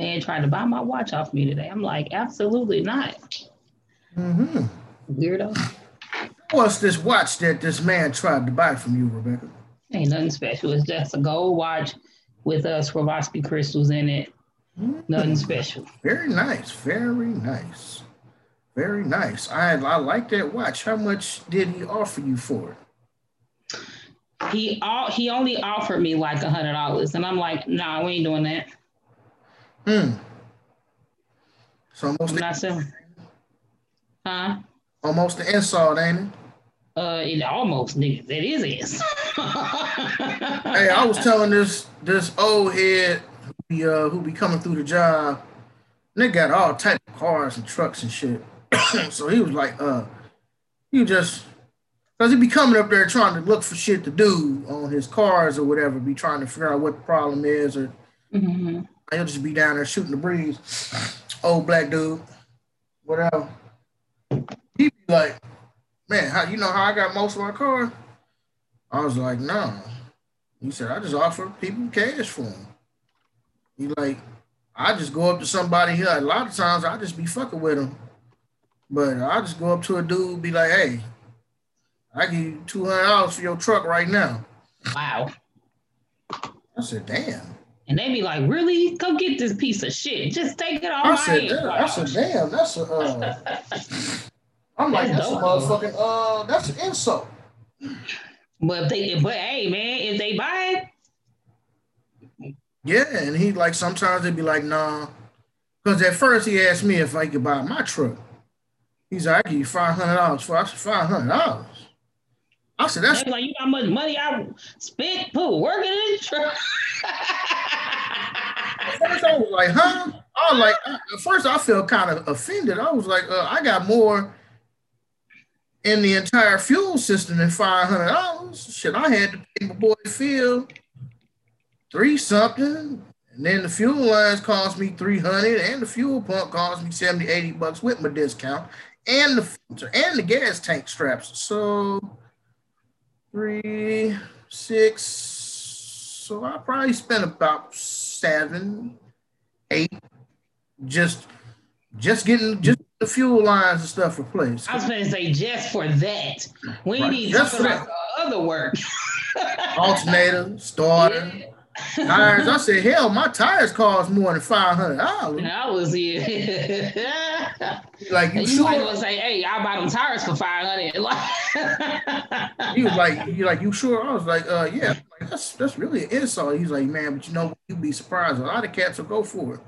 Man tried to buy my watch off me today. I'm like, absolutely not. Mm-hmm. Weirdo. What's this watch that this man tried to buy from you, Rebecca? Ain't nothing special. It's just a gold watch with uh Swarovski crystals in it. Nothing special. Very nice. Very nice. Very nice. I I like that watch. How much did he offer you for it? He all he only offered me like a hundred dollars, and I'm like, nah, we ain't doing that. Hmm. So almost I'm the, not selling. Huh? almost the insult, ain't it? Uh, it almost nigga. It is is. Hey, I was telling this this old head who be, uh, who be coming through the job. They got all type of cars and trucks and shit. so he was like, uh, you just because he be coming up there trying to look for shit to do on his cars or whatever, be trying to figure out what the problem is, or Mhm. He'll just be down there shooting the breeze. Old black dude, whatever. He be like, man, how you know how I got most of my car? I was like, no. He said, I just offer people cash for them. He like, I just go up to somebody here. A lot of times I just be fucking with them. But I just go up to a dude, be like, hey, I give you two hundred dollars for your truck right now. Wow. I said, damn. And they be like, really? Come get this piece of shit. Just take it off I said, damn. I said, damn, that's a uh I'm like, That's that's a motherfucking uh that's an insult. But if they, but hey, man, if they buy it, Yeah, and he like sometimes they'd be like, nah. Because at first he asked me if I could buy my truck. He's like, I give you five hundred dollars for I said five hundred dollars. I said, that's like, you know how much money I spent put working in this truck. first I was like, huh? I was like, at first I felt kind of offended. I was like, uh, I got more in the entire fuel system than five hundred dollars. Shit, I had to pay my boy Phil three something, and then the fuel lines cost me three hundred, and the fuel pump cost me 70, 80 bucks with my discount, and the filter and the gas tank straps. So three, six. So I probably spent about seven, eight, just just getting just the fuel lines and stuff replaced. I was going to say just for that. We Right, even just talking for about the other work. Alternator, starter, tires. I said, hell, my tires cost more than five hundred dollars. I was here. Like you you might sure? well say, "Hey, I bought them tires for five hundred. He was like, you like you sure? I was like, uh, yeah. Like, that's that's really an insult. He's like, man, but you know, you'd be surprised. A lot of cats will go for it.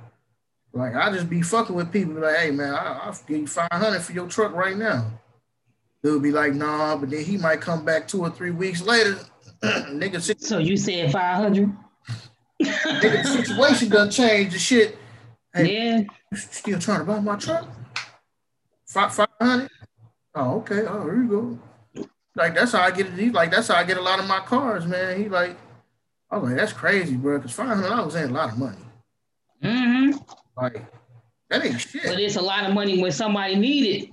Like I just be fucking with people. Like, hey man, I, I'll give you five hundred for your truck right now. They'll be like, nah, but then he might come back two or three weeks later. nigga, so you said five hundred? The situation done changed. The shit. Hey, Yeah. still trying to buy my truck? Five five hundred? Oh, okay. Oh, here you go. Like that's how I get it. He like that's how I get a lot of my cars, man. He like, I was like, that's crazy, bro. Cause five hundred dollars ain't a lot of money. Mm-hmm. Like that ain't shit. But it's a lot of money when somebody need it.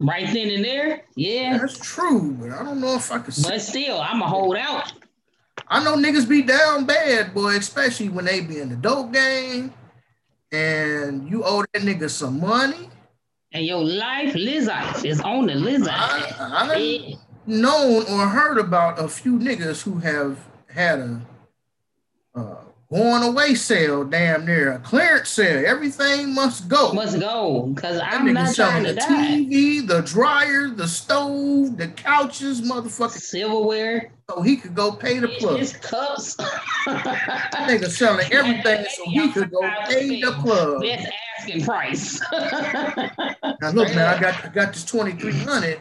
Right then and there. Yeah. That's true, but I don't know if I could. But still, I'ma hold out. I know niggas be down bad, boy, especially when they be in the dope game, and you owe that nigga some money. And your life, Lizard, is on the Lizard. I, I Yeah. known or heard about a few niggas who have had a uh, going away sale, damn near a clearance sale. Everything must go. Must go. Because I'm not trying selling to the die. TV, the dryer, the stove, the couches, motherfucker, Silverware, so he could go pay the plug. his cups. Nigga selling everything so he could go pay the plug. Best asking price. Now look, man, I got I got this twenty three hundred.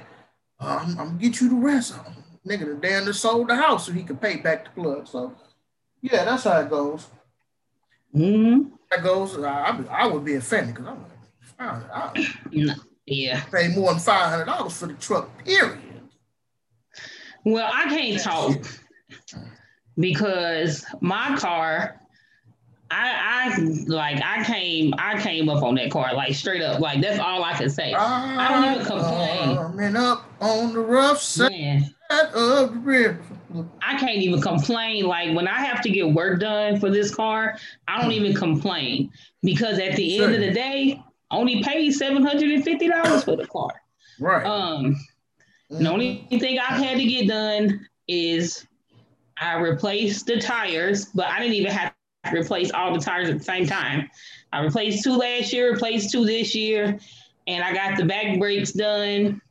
Uh, I'm, gonna get you the rest. of 'em. Nigga, the damn near sold the house so he could pay back the plug. So yeah, that's how it goes. hmm That goes. I, I, I would be offended because I'm like, I, yeah. Pay more than five hundred dollars for the truck. Period. Well, I can't talk because my car, I I like I came I came up on that car like straight up like that's all I can say. I don't even complain. Coming up on the rough side Man, of the river. I can't even complain. Like when I have to get work done for this car, I don't even complain because at the sure. end of the day, I only paid seven hundred and fifty dollars for the car. Right. Um, the only thing I've had to get done is I replaced the tires, but I didn't even have to replace all the tires at the same time. I replaced two last year, replaced two this year, and I got the back brakes done.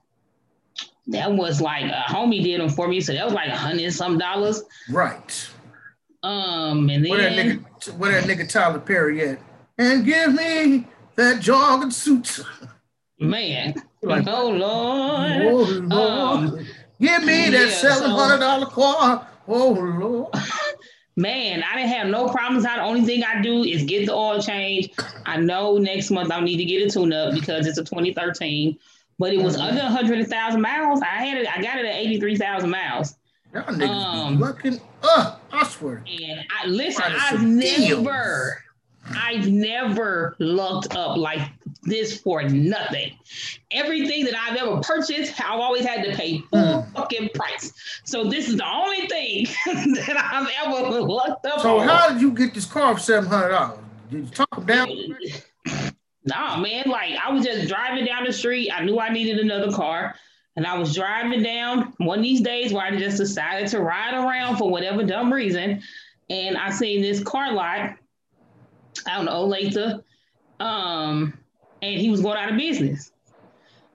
That was like a homie did them for me, so that was like a hundred some dollars. Right. Um, and then where that nigga, where that nigga Tyler Perry at? And give me that jogging suit. Man, like, oh Lord, oh Lord, um, give me that yeah, seven hundred dollar so, car. Oh Lord. Man, I didn't have no problems. How the only thing I do is get the oil change. I know next month I'll need to get a tune up because it's a 2013, but it was mm-hmm. under 100,000 miles. I had it, I got it at 83,000 miles. Y'all niggas um, looking, up. I swear. And I listen, I've never, I've never looked up like this for nothing. Everything that I've ever purchased, I've always had to pay full mm. fucking price. So this is the only thing that I've ever looked up. So on. how did you get this car for seven hundred dollars? Did you talk down? Nah, man. Like I was just driving down the street. I knew I needed another car. And I was driving down one of these days where I just decided to ride around for whatever dumb reason. And I seen this car lot I don't know, later. Um, and he was going out of business.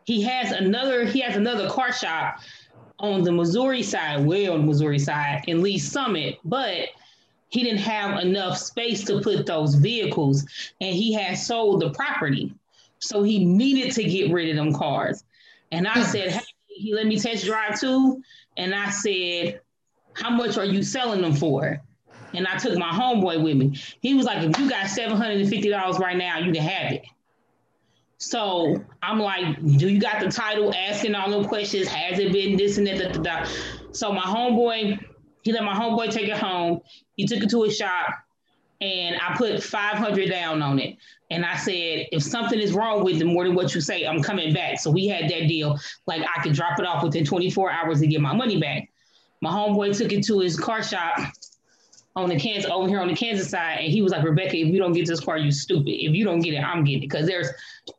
He has another, he has another car shop on the Missouri side, way on the Missouri side in Lee Summit, but he didn't have enough space to put those vehicles and he had sold the property. So he needed to get rid of them cars. And I hmm. said, Hey, he let me test drive too. And I said, How much are you selling them for? and I took my homeboy with me. He was like, if you got $750 right now, you can have it. So I'm like, do you got the title? Asking all them questions. Has it been this and that? Da. So my homeboy, he let my homeboy take it home. He took it to his shop and I put 500 down on it. And I said, if something is wrong with it more than what you say, I'm coming back. So we had that deal. Like I could drop it off within 24 hours to get my money back. My homeboy took it to his car shop on the Kansas over here on the Kansas side, and he was like, Rebecca, if you don't get this car, you stupid. If you don't get it, I'm getting it because there's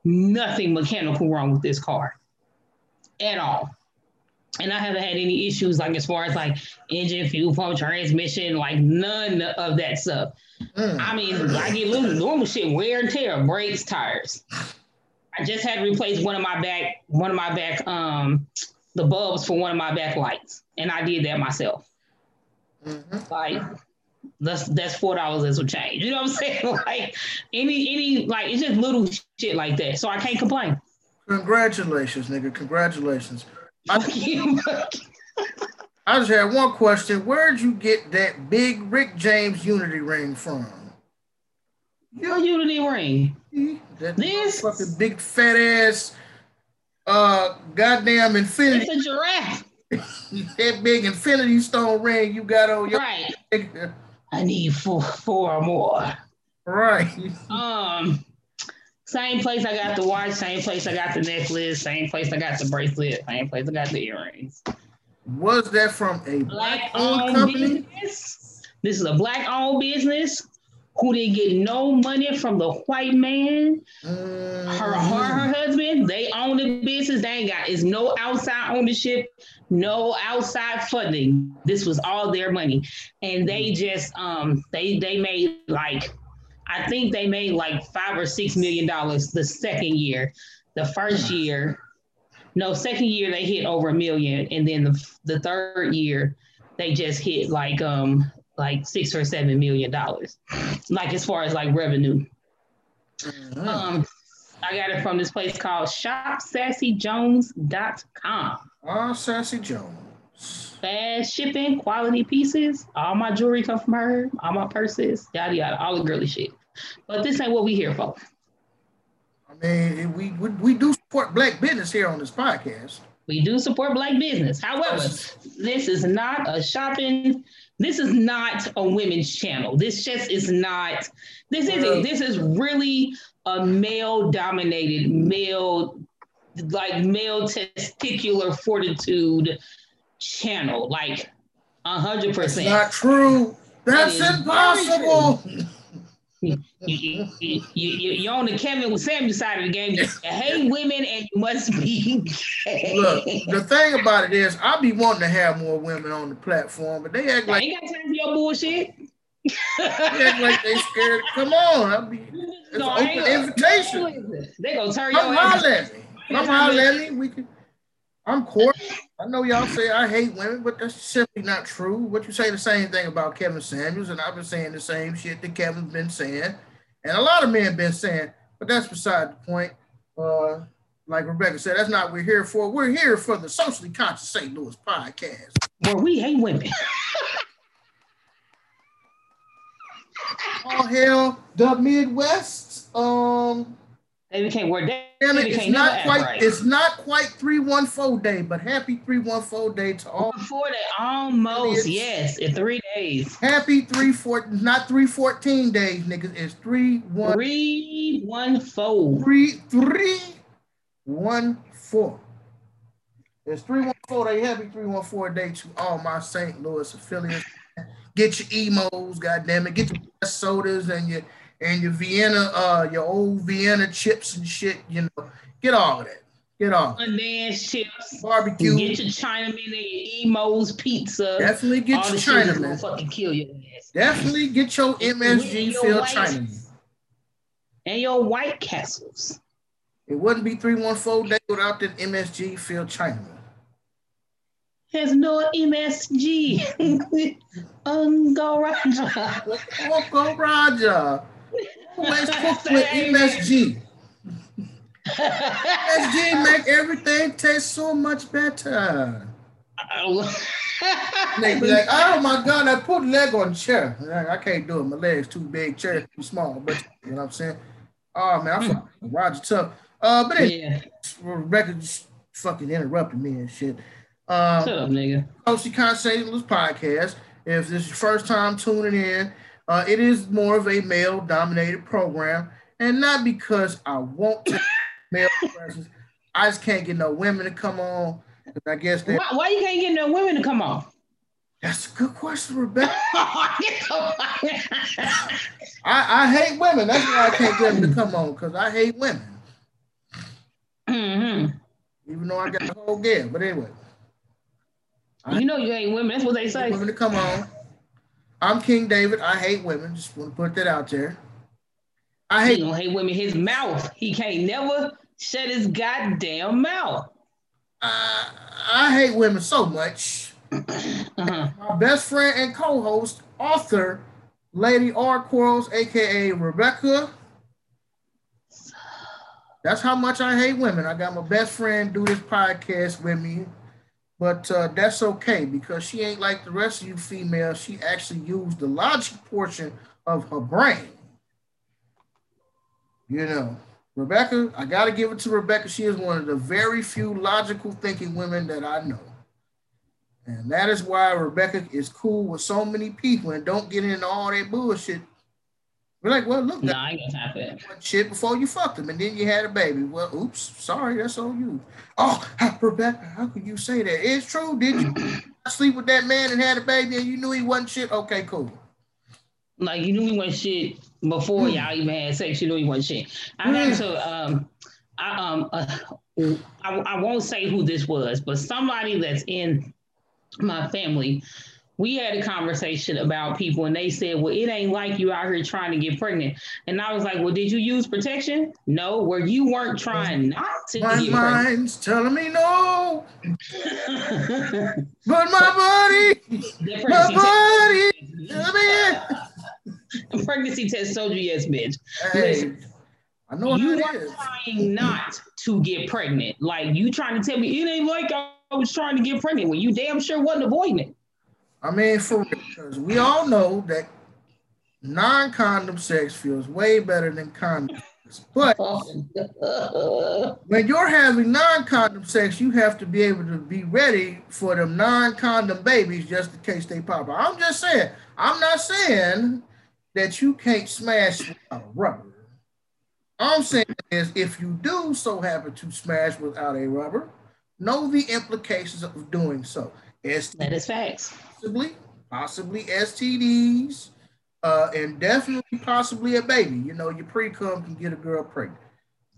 nothing mechanical wrong with this car at all. And I haven't had any issues like as far as like engine, fuel pump, transmission, like none of that stuff. Mm. I mean, I get little normal shit, wear and tear, brakes, tires. I just had to replace one of my back, one of my back, um, the bulbs for one of my back lights, and I did that myself. Mm-hmm. Like that's that's four dollars as a change. You know what I'm saying? Like any any like it's just little shit like that. So I can't complain. Congratulations, nigga. Congratulations. I, I just had one question. Where'd you get that big Rick James Unity ring from? Your Unity ring. That this fucking big fat ass uh goddamn infinity. It's a giraffe. that big infinity stone ring you got on your right. I need four four more. Right. Um, same place I got the watch, same place I got the necklace, same place I got the bracelet, same place I got the earrings. Was that from a black owned company? Business. This is a black owned business who didn't get no money from the white man. Mm. Her, her, her husband, they own the business. They ain't got, it's no outside ownership no outside funding. This was all their money, and they just um they they made like I think they made like five or six million dollars the second year. The first year, no, second year they hit over a million, and then the the third year they just hit like um like six or seven million dollars, like as far as like revenue. Mm-hmm. Um, I got it from this place called ShopSassyJones.com. Ah, Sassy Jones. Fast shipping, quality pieces. All my jewelry come from her. All my purses, yada yada, all the girly shit. But this ain't what we here for. I mean, we, we we do support black business here on this podcast. We do support black business. However, this is not a shopping. This is not a women's channel. This just is not. This isn't. This is really a male dominated, male like male testicular fortitude channel. Like, A hundred percent. Not true. That's That is impossible. You, you, you, you, you're on the Kevin Samuel side of the game. You hate women and you must be gay. Look, the thing about it is, I be wanting to have more women on the platform, but they act I like ain't got time for your bullshit. they act like they scared. Come on, I be it's an No, I open invitation. They gonna turn your Come ass. holler at me. Come holler at me. We can. I'm court. I know y'all say I hate women, but that's simply not true. What you say the same thing about Kevin Samuels, and I've been saying the same shit that Kevin's been saying, and a lot of men been saying. But that's beside the point. Uh, like Rebecca said, that's not what we're here for. We're here for the socially conscious St. Louis podcast. Where we hate women. All hail the Midwest. Um, They became where they, damn it, it's not quite. right. It's not quite three one four day, but happy three one four day to all. Four day, almost, Idiots. yes, in three days. Happy three four, not three fourteen days, niggas. It's three one Three, one, four. three three one four. It's three one four day. Happy three one four day to all my St. Louis affiliates. Get your Imo's, goddamn it. Get your sodas and your and your Vienna, uh, your old Vienna chips and shit. You know, get all of that. Get all of it. Undance chips. barbecue. Get your Chinaman and your Imo's pizza. Definitely get All your the shit gonna Chinaman. fucking kill your ass. Definitely get your MSG filled Chinaman. And your White Castles. It wouldn't be 314 day without that MSG filled Chinaman. Has no MSG. Ungo Roger. Coco Roger. Always cook with MSG. MSG make everything taste so much better. They be like, oh my God, I put leg on chair. I I can't do it. My leg's too big, chair too small. But you know what I'm saying? Oh man, I fuck with Roger tough. Uh, but yeah. Rebecca just fucking interrupted me and shit. Um, Shut up, nigga. Coasty Conversations podcast. If this is your first time tuning in, uh, it is more of a male dominated program. And not because I want to male presence. I just can't get no women to come on. I guess Why, why you can't get no women to come on? that's a good question, Rebecca. I, I hate women. That's why I can't get them to come on because I hate women, Mhm. even though I got the whole game. But anyway, You know you ain't women. That's what they say. women to come on. I'm King David. I hate women. Just want to put that out there. I He hate don't hate women. His mouth. He can't never shut his goddamn mouth. uh, I hate women so much. Uh-huh. My best friend and co-host, author, Lady R. Quarles, aka Rebecca. That's how much I hate women. I got my best friend do this podcast with me, but uh, that's okay because she ain't like the rest of you females. She actually used the logic portion of her brain. You know, Rebecca, I got to give it to Rebecca. She is one of the very few logical thinking women that I know. And that is why Rebecca is cool with so many people and don't get into all that bullshit. We're like, well, look, No, that I ain't got time for shit before you fucked him, and then you had a baby. Well, oops, sorry, that's on you. Oh, Rebecca, how could you say that? It's true. Did you sleep with that man and had a baby and you knew he wasn't shit? Okay, cool. Like you knew he wasn't shit before y'all even had sex. You knew he wasn't shit. I had to um I um uh, I, I won't say who this was, but somebody that's in my family, we had a conversation about people and they said, Well, it ain't like you out here trying to get pregnant. And I was like, Well, did you use protection? No, where you weren't trying not to My get mind's telling me no, but my body, my body, tell me pregnancy test told you yes, bitch. Hey, I know you are is. trying not to get pregnant. Like you trying to tell me it ain't like I was trying to get pregnant when you damn sure wasn't avoiding it. I mean, for real, because we all know that non-condom sex feels way better than condom. But when you're having non-condom sex, you have to be able to be ready for them non-condom babies just in case they pop out. I'm just saying, I'm not saying that you can't smash without a rubber. All I'm saying is if you do so happen to smash without a rubber, know the implications of doing so. STDs, that is facts. Possibly, possibly STDs, uh, and definitely possibly a baby. You know, your pre cum can get a girl pregnant.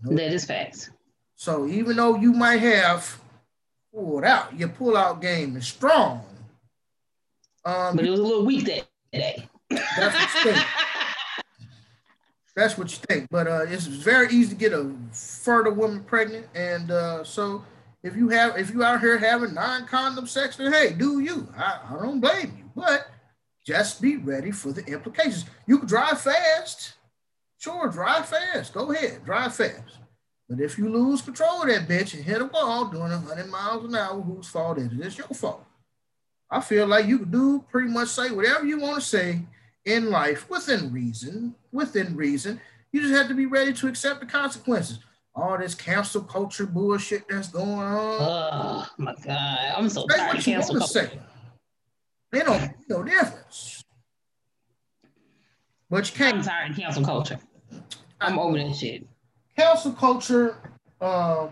That is facts. So even though you might have pulled out, your pull out game is strong. Um, but it was a little weak that day. That's what you think. That's what you think. But uh, it's very easy to get a fertile woman pregnant, and uh, so if you have if you out here having non-condom sex, then hey, do you? I, I don't blame you, but just be ready for the implications. You can drive fast, sure, drive fast. Go ahead, drive fast. But if you lose control of that bitch and hit a wall doing 100 miles an hour, whose fault is it? It's your fault. I feel like you can do pretty much say whatever you want to say in life within reason, within reason. You just have to be ready to accept the consequences. All this cancel culture bullshit that's going on. Oh my god, I'm so say tired of cancel culture. They don't know difference. But you can't. I'm tired of cancel culture. I'm over that shit. Cancel culture um,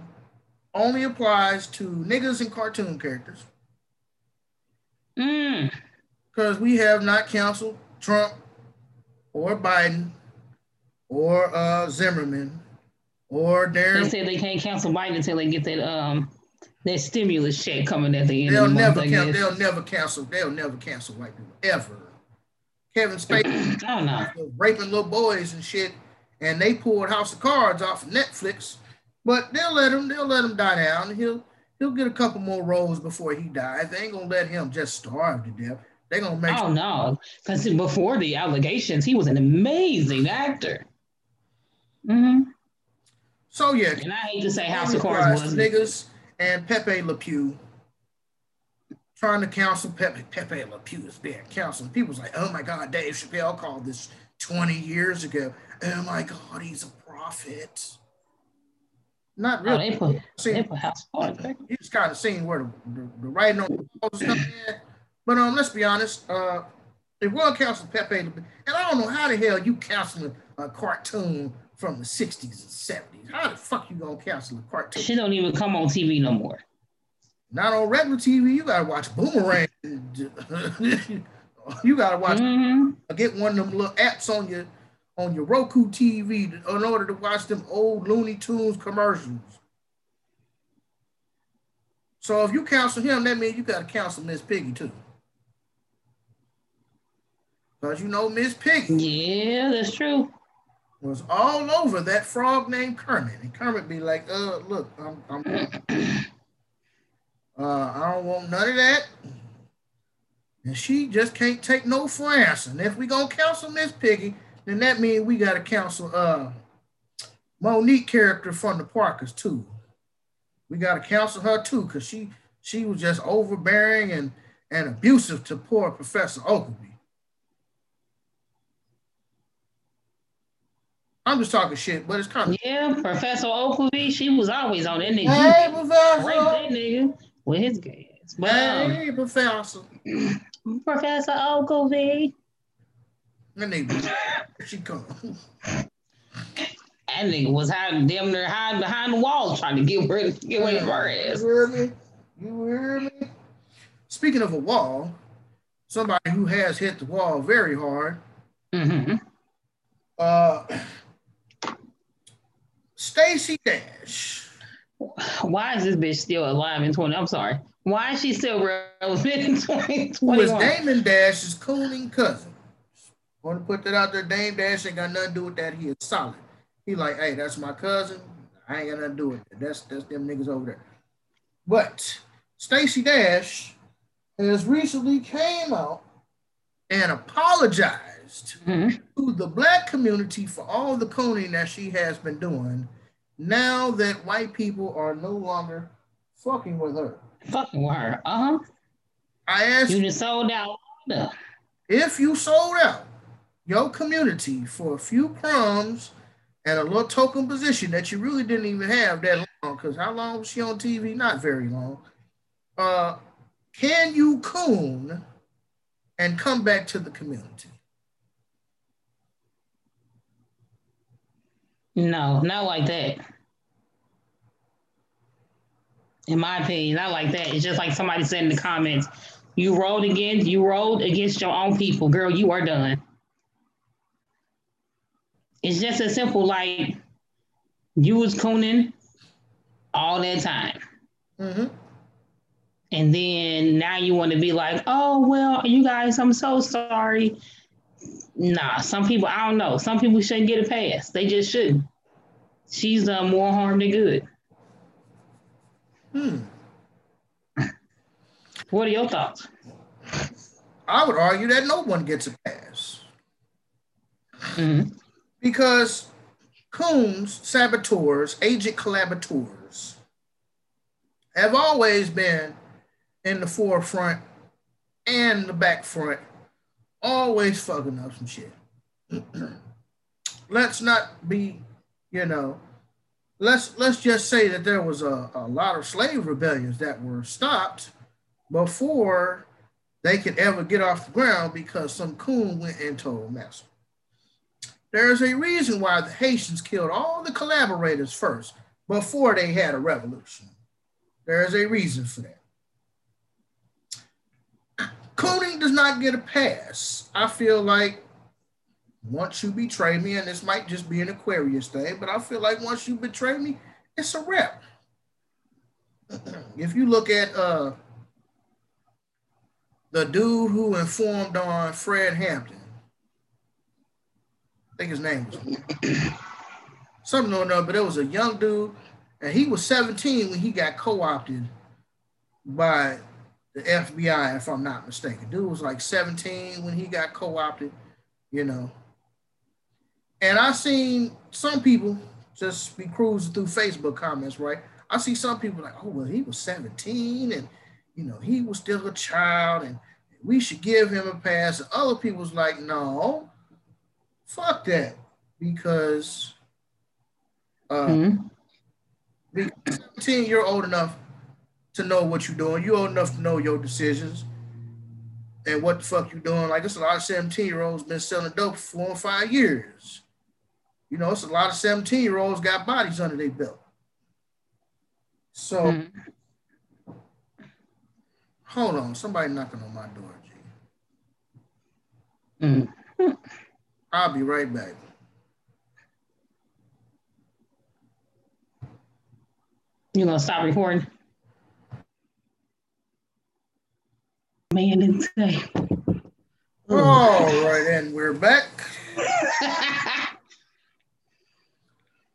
only applies to niggas and cartoon characters. Mm. Because we have not canceled Trump or Biden or uh, Zimmerman or Darren. They say they can't cancel Biden until they get that um that stimulus check coming at the end. They'll the never cancel. They'll never cancel. They'll never cancel white people ever. Kevin Spacey, I don't raping little boys and shit, and they pulled House of Cards off of Netflix, but they'll let him. They'll let him die down. He'll he'll get a couple more roles before he dies. They ain't gonna let him just starve to death. They're gonna make. Oh sure. no, because before the allegations, he was an amazing actor. Mm-hmm. So yeah, and I hate to say House of Cards was niggas and Pepe Le Pew trying to counsel Pepe Pepe Le Pew is being counseled. People's like, oh my God, Dave Chappelle called this 20 years ago. Oh my God, he's a prophet. Not really. Oh, they put, See, they put House of Cards. He's kind of seeing where the, the, the writing on the walls is. But um, let's be honest. Uh, if we're counsel Pepe, and I don't know how the hell you counseling a cartoon from the 60s and 70s. How the fuck you gonna cancel a cartoon? She don't even come on TV no more. Not on regular TV. You gotta watch Boomerang. you gotta watch. Mm-hmm. Get one of them little apps on your on your Roku TV in order to watch them old Looney Tunes commercials. So if you counsel him, that means you gotta counsel Miss Piggy too. Because you know Miss Piggy. Yeah, that's true was all over that frog named Kermit. And Kermit be like, uh, look, I'm, I'm uh, I don't want none of that. And she just can't take no for answer. And if we gonna counsel Miss Piggy, then that means we gotta counsel uh Monique character from the Parkers too. We gotta counsel her too, because she she was just overbearing and and abusive to poor Professor Oakley. I'm just talking shit, but it's kind of yeah. Professor Oakley, she was always on that nigga. Hey, Professor, that nigga with his gas. But, hey, um, Professor, Professor Oakley. That nigga, she come. That nigga was hiding damn near hiding behind the wall trying to get rid of get rid of her ass. You hear me? You hear me? Speaking of a wall, somebody who has hit the wall very hard. Mm-hmm. Uh Stacey Dash. Why is this bitch still alive in 20? I'm sorry. Why is she still relevant in 2021? Who is Damon Dash's cooning cousin? I want to put that out there. Dame Dash ain't got nothing to do with that. He is solid. He like, hey, that's my cousin. I ain't got nothing to do with it. That's that's them niggas over there. But Stacey Dash has recently came out and apologized mm-hmm. to the black community for all the cooning that she has been doing now that white people are no longer fucking with her. Fucking with her. Uh-huh. I asked you just sold out. If you sold out your community for a few crumbs and a little token position that you really didn't even have that long, because how long was she on TV? Not very long. Uh, can you coon and come back to the community? No, not like that. In my opinion, I like that. It's just like somebody said in the comments, you rolled against you rolled against your own people, girl. You are done. It's just as simple like you was cooning all that time. Mm-hmm. And then now you want to be like, oh, well, you guys, I'm so sorry. Nah, some people, I don't know. Some people shouldn't get a pass. They just shouldn't. She's done more harm than good. Hmm. What are your thoughts? I would argue that no one gets a pass. Mm-hmm. Because coons, saboteurs, agent collaborators have always been in the forefront and the back front, always fucking up some shit. let's not be, you know, let's let's just say that there was a, a lot of slave rebellions that were stopped before they could ever get off the ground because some coon went and told Massa. There's a reason why the Haitians killed all the collaborators first before they had a revolution. There's a reason for that. Cooning does not get a pass. I feel like once you betray me, and this might just be an Aquarius thing, but I feel like once you betray me, it's a wrap. if you look at uh, the dude who informed on Fred Hampton, I think his name was something or another, but it was a young dude, and he was 17 when he got co-opted by the FBI, if I'm not mistaken. Dude was like 17 when he got co-opted, you know. And I seen some people just be cruising through Facebook comments, right? I see some people like, oh, well, he was 17 and, you know, he was still a child and we should give him a pass. And other people's like, no, fuck that. Because, uh, mm-hmm. because 17, you're old enough to know what you're doing. You're old enough to know your decisions and what the fuck you doing. Like, it's a lot of 17 year olds been selling dope for four or five years. You know, it's a lot of 17 year olds got bodies under their belt. So, mm-hmm. hold on, somebody knocking on my door, G. Mm-hmm. I'll be right back. You gonna stop recording? Man didn't say. All right, and we're back.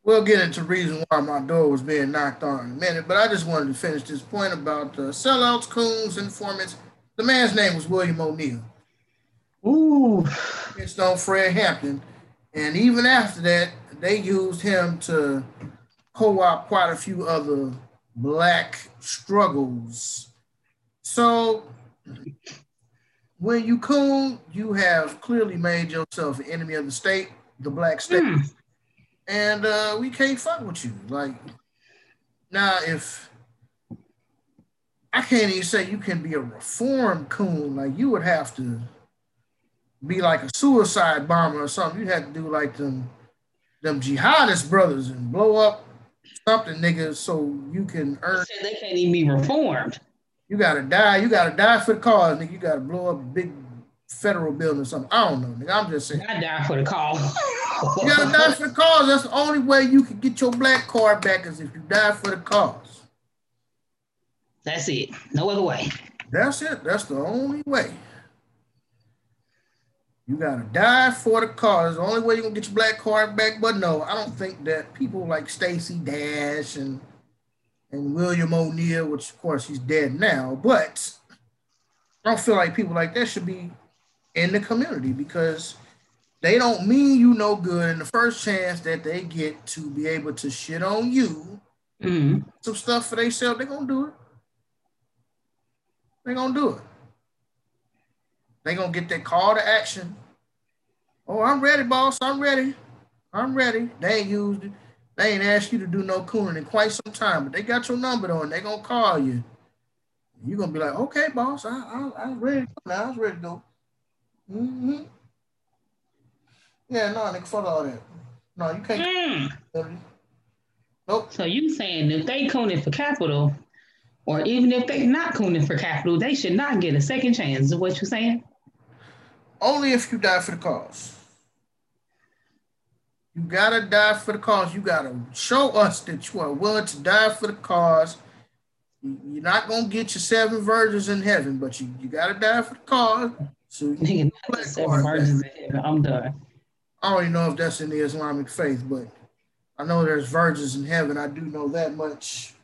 we'll get into reason why my door was being knocked on in a minute, but I just wanted to finish this point about the sellouts, coons, informants. The man's name was William O'Neal. Ooh. It's on Fred Hampton. And even after that, they used him to co-opt quite a few other black struggles. So when you coon, you have clearly made yourself an enemy of the state, the black state. Mm and uh, we can't fuck with you. Like now, if I can't even say you can be a reformed coon, like you would have to be like a suicide bomber or something. You'd have to do like them them jihadist brothers and blow up something, nigga, so you can earn. They can't even be reformed. You gotta die. You gotta die for the cause, nigga. You gotta blow up a big federal building or something. I don't know, nigga. I'm just saying. I die for the cause. you gotta die for the cause. That's the only way you can get your black card back is if you die for the cause. That's it. No other way. That's it. That's the only way. You gotta die for the cause. The only way you gonna get your black card back. But no, I don't think that people like Stacey Dash and and William O'Neal, which of course he's dead now, but I don't feel like people like that should be in the community because they don't mean you no good. And the first chance that they get to be able to shit on you, mm-hmm. some stuff for themselves, they're gonna do it. They're gonna do it. They're gonna get that call to action. Oh, I'm ready, boss. I'm ready. I'm ready. They ain't used it. They ain't asked you to do no cooling in quite some time, but they got your number on. They gonna call you. You're gonna be like, okay, boss, I, I, I was ready. Now I was ready to go. Mm-hmm. Yeah, no, nigga, fuck all that. No, you can't. Mm. Nope. So you saying if they cooning for capital, or even if they're not cooning for capital, they should not get a second chance. Is what you're saying? Only if you die for the cause. You gotta die for the cause. You gotta show us that you are willing to die for the cause. You're not gonna get your seven virgins in heaven, but you, you gotta die for the cause. So you Nigga, not seven virgins in heaven. I'm done. I don't even know if that's in the Islamic faith, but I know there's virgins in heaven. I do know that much.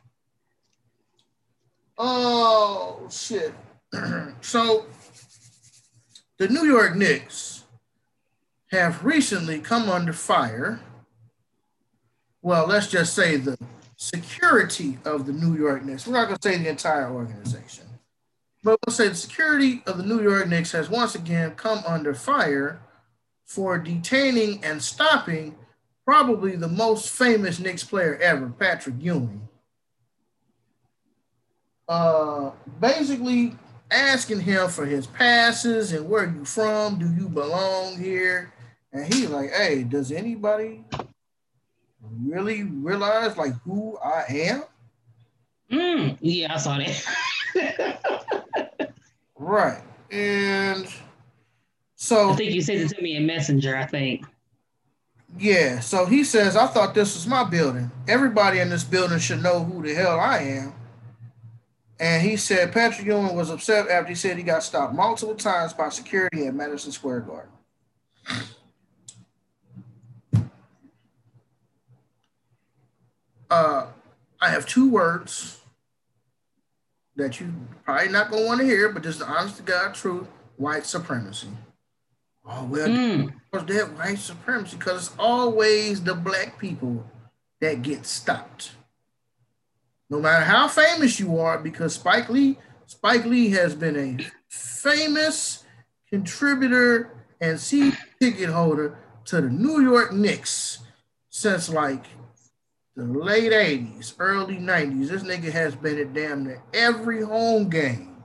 Oh shit. so the New York Knicks have recently come under fire. Well, let's just say the security of the New York Knicks. We're not going to say the entire organization, but we'll say the security of the New York Knicks has once again come under fire for detaining and stopping probably the most famous Knicks player ever, Patrick Ewing. Uh, basically asking him for his passes and where you from, do you belong here? And he's like, hey, does anybody really realize like who I am? Mm, yeah, I saw that. right. And so I think you sent it to me in Messenger, I think. Yeah, so he says, I thought this was my building. Everybody in this building should know who the hell I am. And he said Patrick Ewing was upset after he said he got stopped multiple times by security at Madison Square Garden. Uh, I have two words that you probably not gonna want to hear, but just the honest to God truth: white supremacy. Oh well, mm. that white supremacy because it's always the black people that get stopped. No matter how famous you are, because Spike Lee, Spike Lee has been a famous contributor and season ticket holder to the New York Knicks since like the late 80s, early 90s. This nigga has been at damn near every home game.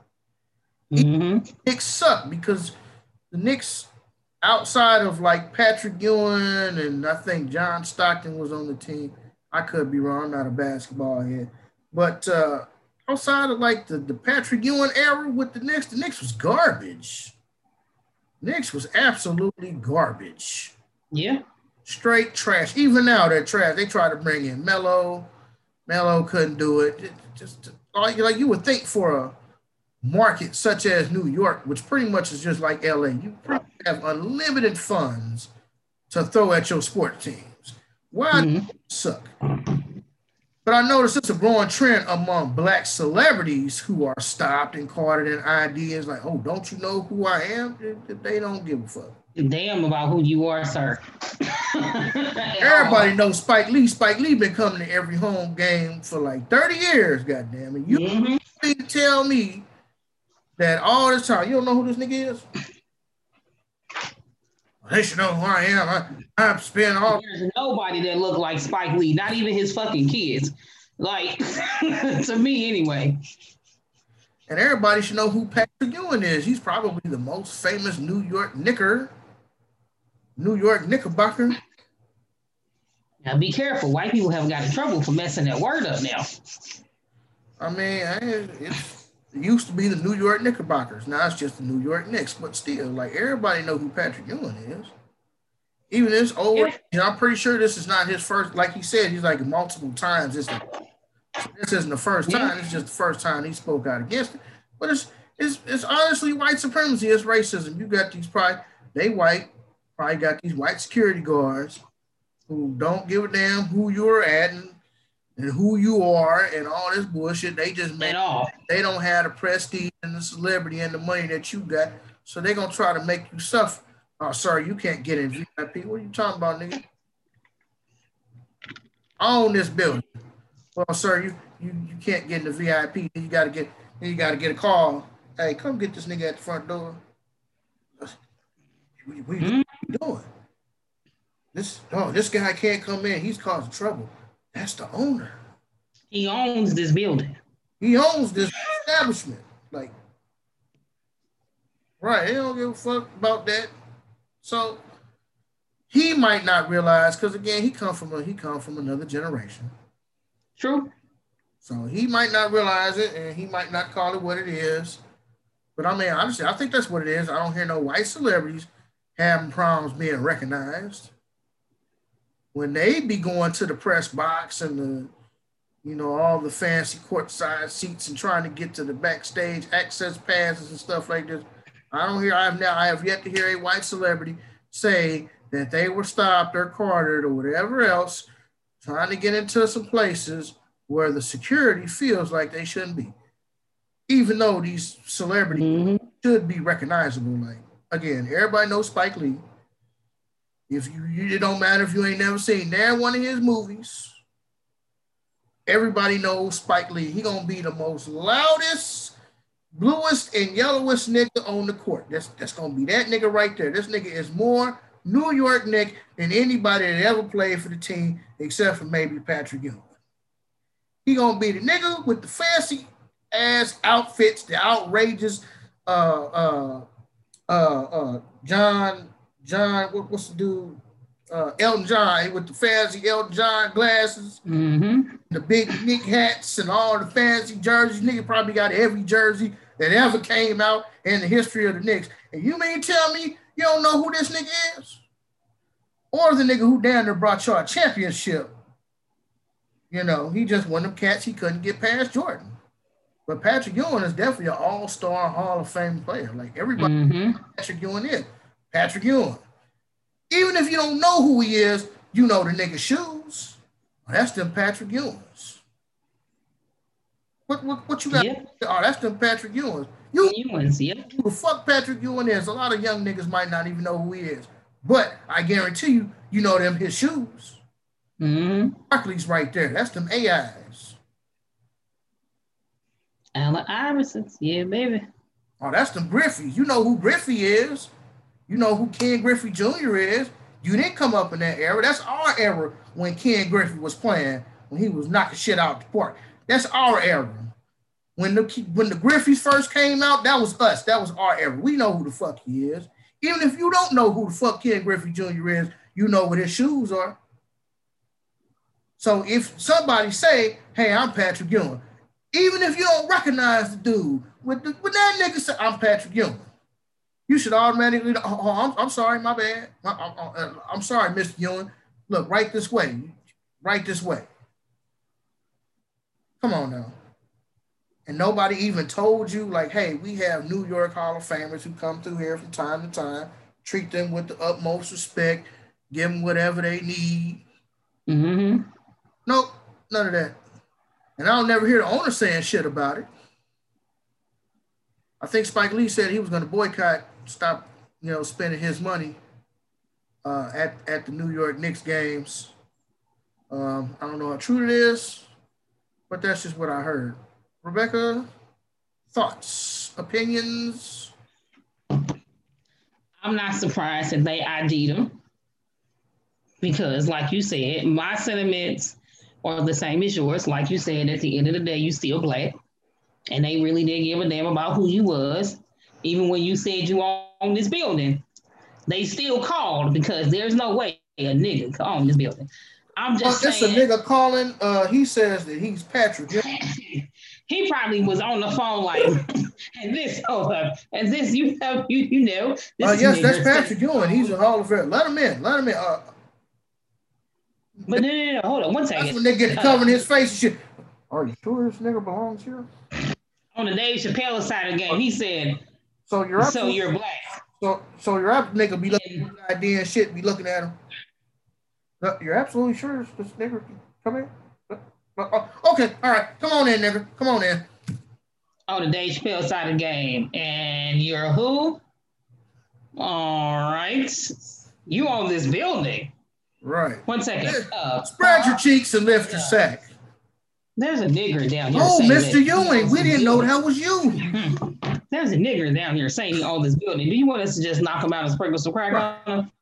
Mm-hmm. Knicks suck because the Knicks outside of like Patrick Ewing and I think John Stockton was on the team. I could be wrong. I'm not a basketball head. But uh, outside of like the, the Patrick Ewing era with the Knicks, the Knicks was garbage. Knicks was absolutely garbage. Yeah. Straight trash. Even now they're trash. They try to bring in Melo. Melo couldn't do it. just like, like you would think for a market such as New York, which pretty much is just like LA, you have unlimited funds to throw at your sports teams. Why mm-hmm. suck? But I noticed it's a growing trend among black celebrities who are stopped and carded in ideas like, oh, don't you know who I am? They don't give a fuck. Damn about who you are, sir. Everybody knows Spike Lee. Spike Lee been coming to every home game for like 30 years, goddamn it. You mm-hmm. tell me that all this time, you don't know who this nigga is? They should know who I am. I, I've spent all. There's nobody that look like Spike Lee, not even his fucking kids. Like, to me, anyway. And everybody should know who Patrick Ewing is. He's probably the most famous New York Knicker, New York Knickerbocker. Now be careful. White people haven't got in trouble for messing that word up now. I mean, it's it used to be the New York Knickerbockers. Now it's just the New York Knicks, but still, like everybody know who Patrick Ewing is. Even this old, yeah. you know, I'm pretty sure this is not his first. Like he said, he's like multiple times. This, this isn't the first time. Yeah. It's just the first time he spoke out against it. But it's it's it's honestly white supremacy. It's racism. You got these probably they white, probably got these white security guards who don't give a damn who you're at and and who you are and all this bullshit. They just make they don't have the prestige and the celebrity and the money that you got. So they're gonna try to make you suffer. Oh, sorry, you can't get in VIP. What are you talking about, nigga? Own this building. Well, sir, you you, you can't get in the VIP. You gotta get you gotta get a call. Hey, come get this nigga at the front door. What, what, mm-hmm. You doing? This oh, this guy can't come in. He's causing trouble. That's the owner. He owns this building. He owns this establishment. Like, right? He don't give a fuck about that. So he might not realize because again, he come from a he come from another generation. True. So he might not realize it and he might not call it what it is. But I mean, honestly, I think that's what it is. I don't hear no white celebrities having problems being recognized. When they be going to the press box and the, you know, all the fancy courtside seats and trying to get to the backstage access passes and stuff like this, I don't hear. I have now. I have yet to hear a white celebrity say that they were stopped or carted or whatever else, trying to get into some places where the security feels like they shouldn't be, even though these celebrities mm-hmm. should be recognizable. Like again, everybody knows Spike Lee. If you, it don't matter if you ain't never seen that one of his movies. Everybody knows Spike Lee. He gonna be the most loudest, bluest, and yellowest nigga on the court. That's that's gonna be that nigga right there. This nigga is more New York Knick than anybody that ever played for the team, except for maybe Patrick Ewing. He gonna be the nigga with the fancy ass outfits, the outrageous uh uh uh uh John John what, what's the dude uh, Elton John with the fancy Elton John glasses, mm-hmm. the big Knick hats, and all the fancy jerseys. Nigga probably got every jersey that ever came out in the history of the Knicks. And you mean tell me you don't know who this nigga is? Or the nigga who down there brought y'all a championship. You know, he just one of them cats he couldn't get past Jordan. But Patrick Ewing is definitely an all-star Hall of Fame player. Like everybody mm-hmm. Patrick Ewing is. Patrick Ewing. Even if you don't know who he is, you know the nigga shoes. that's them Patrick Ewings. What, what, what you got? Yep. Oh, that's them Patrick Ewings. You, Ewings, yep. Who the fuck Patrick Ewing is? A lot of young niggas might not even know who he is. But I guarantee you, you know them his shoes. Mm-hmm. Barkley's right there. That's them AIs. Allen Iversons, yeah, baby. Oh, that's the Griffey. You know who Griffey is. You know who Ken Griffey Jr. is. You didn't come up in that era. That's our era when Ken Griffey was playing, when he was knocking shit out the park. That's our era. When the when the Griffeys first came out, that was us. That was our era. We know who the fuck he is. Even if you don't know who the fuck Ken Griffey Jr. is, you know what his shoes are. So if somebody say, "Hey, I'm Patrick Ewing," even if you don't recognize the dude, with, the, with that nigga say, "I'm Patrick Ewing," you should automatically. Oh, oh I'm, I'm sorry, my bad. I, I, I'm sorry, Mr. Ewing. Look, right this way. Right this way. Come on now. And nobody even told you, like, hey, we have New York Hall of Famers who come through here from time to time. Treat them with the utmost respect. Give them whatever they need. Mm-hmm. Nope, none of that. And I'll never hear the owner saying shit about it. I think Spike Lee said he was going to boycott, stop, you know, spending his money uh, at at the New York Knicks games. Um, I don't know how true it is, but that's just what I heard. Rebecca, thoughts, opinions? I'm not surprised that they ID'd him because, like you said, my sentiments are the same as yours. Like you said, at the end of the day, you still black, and they really didn't give a damn about who you was, even when you said you own this building. They still called because there's no way a nigga could own this building. I'm just well, saying. It's a nigga calling. Uh, he says that he's Patrick. he probably was on the phone like, and this, oh, and this, you have, you, you know. Uh, yes, that's Patrick Ewing. He's a Hall of Fame. Let him in. Let him in. Uh, but no, no, no, hold on one second. That's when they get to covering his face and shit. Are you sure this nigga belongs here? On the Dave Chappelle side of the game, he said, "So you're up so you're black." So so you're up, nigga. Be looking at the idea and shit. Be looking at him. You're absolutely sure this nigga come in? Uh, okay, all right. Come on in, nigga. Come on in. On the Dave Chappelle side of the game. And you're who? All right. You own this building. Right. One second. Uh, Spread your cheeks and lift your sack. There's a nigger down here. Oh, Mr. Ewing, we didn't know that was you. There's a nigger down here saying he owns this building. Do you want us to just knock him out and sprinkle some crack right. on him?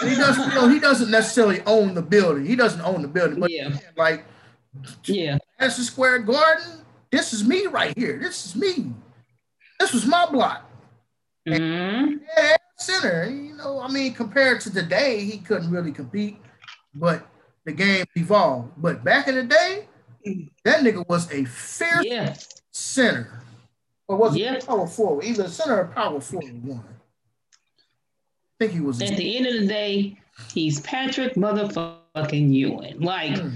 he doesn't, you know, he doesn't necessarily own the building. He doesn't own the building, but yeah. like yeah. Madison Square Garden, this is me right here. This is me. This was my block. Mm-hmm. Yeah, center. You know, I mean, compared to today, he couldn't really compete, but the game evolved. But back in the day, That nigga was a fierce Yeah. center. Or was Yeah. it power forward? Either center or power forward one. I think he was. At the end of the day, he's Patrick motherfucking Ewing. Like Hmm.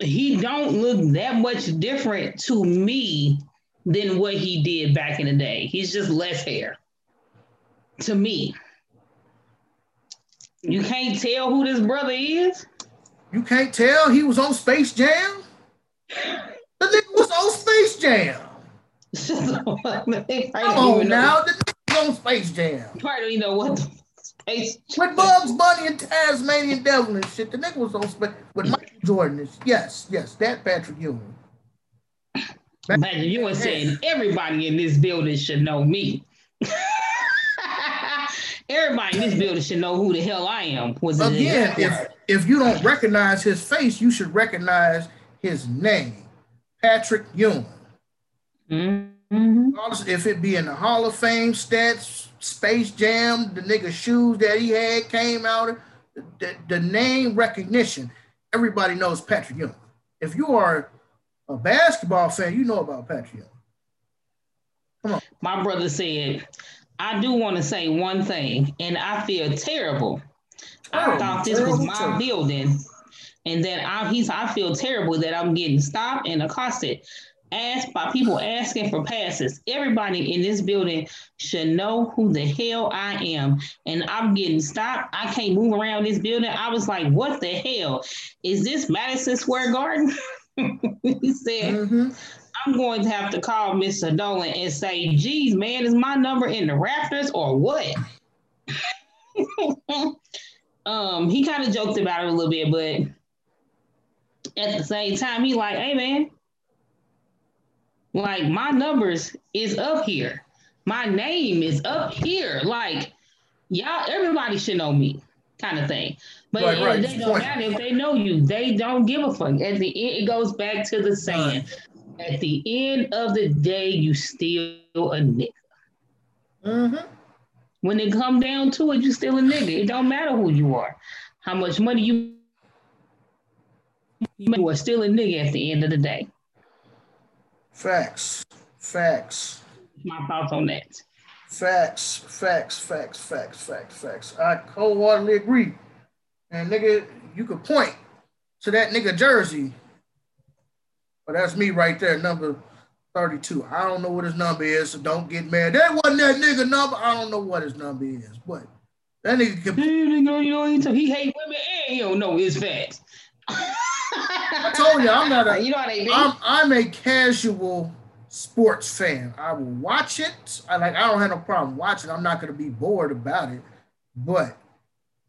he don't look that much different to me than what he did back in the day. He's just less hair. To me. You can't tell who this brother is. You can't tell he was on Space Jam? The nigga was on Space Jam. Come on now. The nigga was on Space Jam. Probably don't know what the space. With Bugs Bunny and Tasmanian Devil and shit. The nigga was on Space with Michael Jordan. and- Yes, yes, that Patrick Ewing. Imagine you were saying everybody in this building should know me. everybody in this building should know who the hell I am. Was Again, if if you don't recognize his face, you should recognize his name. Patrick Ewing. Mhm. If it be in the Hall of Fame stats, Space Jam, the nigga shoes that he had came out, the, the, name recognition, everybody knows Patrick Ewing. If you are a basketball fan, you know about Patrick Ewing. My brother said, I do want to say one thing, and I feel terrible. I thought this was my terrible. building, and then I, he's, I feel terrible that I'm getting stopped and accosted, asked by people asking for passes. Everybody in this building should know who the hell I am, and I'm getting stopped. I can't move around this building. I was like, what the hell? Is this Madison Square Garden? he said, Mhm. I'm going to have to call Mr. Dolan and say, geez, man, is my number in the rafters or what? um, he kind of joked about it a little bit, but at the same time, he like, hey man, like my numbers is up here. My name is up here. Like, y'all, everybody should know me, kind of thing. But Right, right. they don't matter if they know you. They don't give a fuck. At the end, it goes back to the saying. At the end of the day, you still a nigga. Mhm. When it come down to it, you still a nigga. It don't matter who you are, how much money you. You are still a nigga at the end of the day. Facts. Facts. My thoughts on that. Facts, facts, facts, facts, facts, facts. I wholeheartedly agree. And nigga, you could point to that nigga jersey. But that's me right there, number 32. I don't know what his number is, so don't get mad. That wasn't that nigga number. I don't know what his number is, but that nigga can You know, you know, he he hate women and he don't know his facts. I told you I'm not a You know what they be. I'm I'm a casual sports fan. I will watch it. I like I don't have no problem watching. I'm not gonna be bored about it, but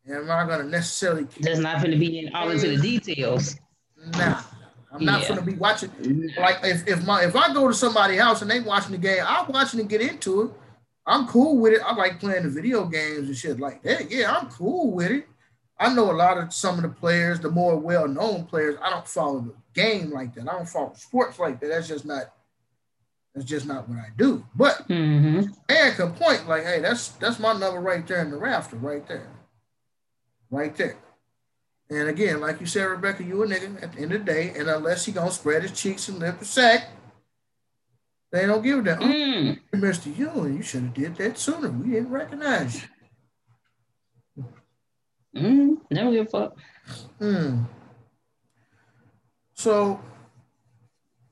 am I gonna necessarily Just not going to be in all into the details. Nah, I'm not Yeah. gonna be watching. Like if, if my if I go to somebody's house and they watching the game, I'm watching and get into it. I'm cool with it. I like playing the video games and shit like that. Yeah, I'm cool with it. I know a lot of some of the players, the more well-known players. I don't follow the game like that. I don't follow sports like that. That's just not. That's just not what I do. But hmm man can point like, hey, that's that's my number right there in the rafter, right there, right there. And again, like you said, Rebecca, you a nigga at the end of the day, and unless he gonna spread his cheeks and lift a sack, they don't give a damn. Mm. Oh, Mr. Ewing, you should have did that sooner. We didn't recognize you. Mm. Never give a fuck. Hmm. So,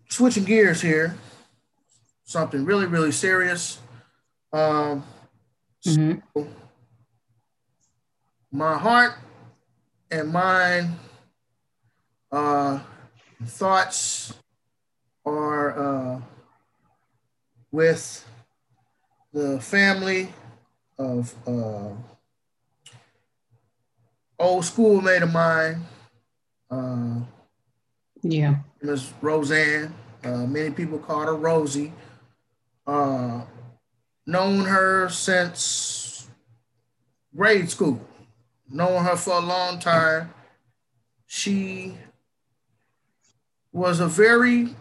switching gears here, something really, really serious. Um, hmm my heart and mind uh thoughts are uh with the family of uh old schoolmate of mine uh Yeah. Miss Roseanne. Uh, many people call her Rosie. Uh, known her since grade school. Known her for a long time. She was a very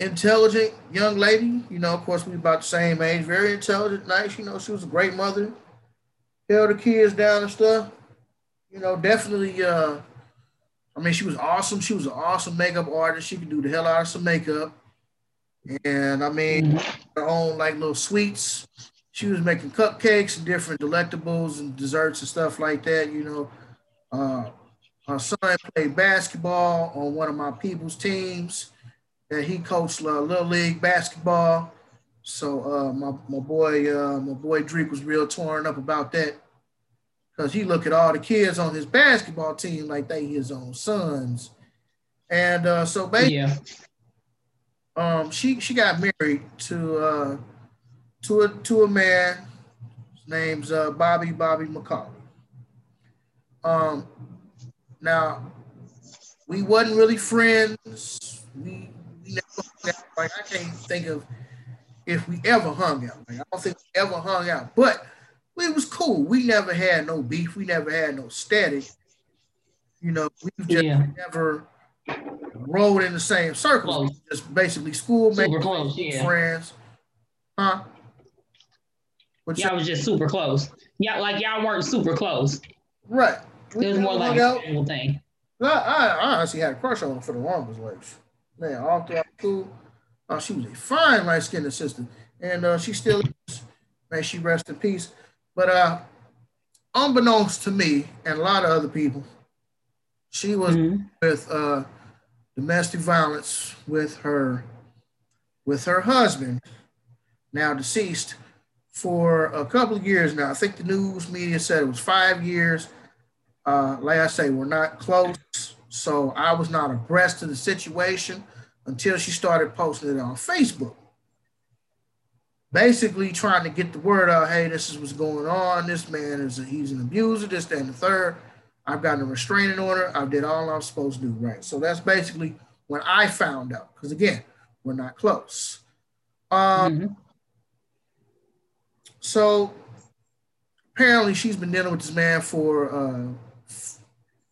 intelligent young lady. You know, of course, we about the same age. Very intelligent, nice. You know, she was a great mother. Held the kids down and stuff. You know, definitely uh, I mean, she was awesome. She was an awesome makeup artist. She could do the hell out of some makeup. And I mean, mm-hmm. her own like little sweets. She was making cupcakes and different delectables and desserts and stuff like that. You know, uh, her son played basketball on one of my people's teams, and he coached uh, little league basketball. So uh, my my boy uh, my boy Drake was real torn up about that because he look at all the kids on his basketball team like they his own sons, and uh, so basically, yeah. um, she she got married to uh, to a to a man. His name's uh, Bobby Bobby McCauley. Um, now we wasn't really friends. We, we never, like I can't think of if we ever hung out. Like I don't think we ever hung out, but we was cool. We never had no beef. We never had no static. You know, we just yeah. never rode in the same circles. Just basically schoolmates, yeah. friends. Huh? What y'all was just super close. Yeah, like y'all weren't super close. Right. We it was more like a single thing. I, I, I honestly had a crush on her for the longest. Like, man, all throughout school, uh, she was a fine light skinned assistant, and uh, she still is. May she rest in peace. But uh, unbeknownst to me and a lot of other people, she was mm-hmm. with uh, domestic violence with her with her husband, now deceased, for a couple of years now. I think the news media said it was five years. Uh, like I say, we're not close, so I was not abreast of the situation until she started posting it on Facebook basically trying to get the word out hey this is what's going on this man is a, he's an abuser this that, and the third i've gotten a restraining order i did all i'm supposed to do right so that's basically when i found out because again we're not close um, mm-hmm. So apparently she's been dealing with this man for uh,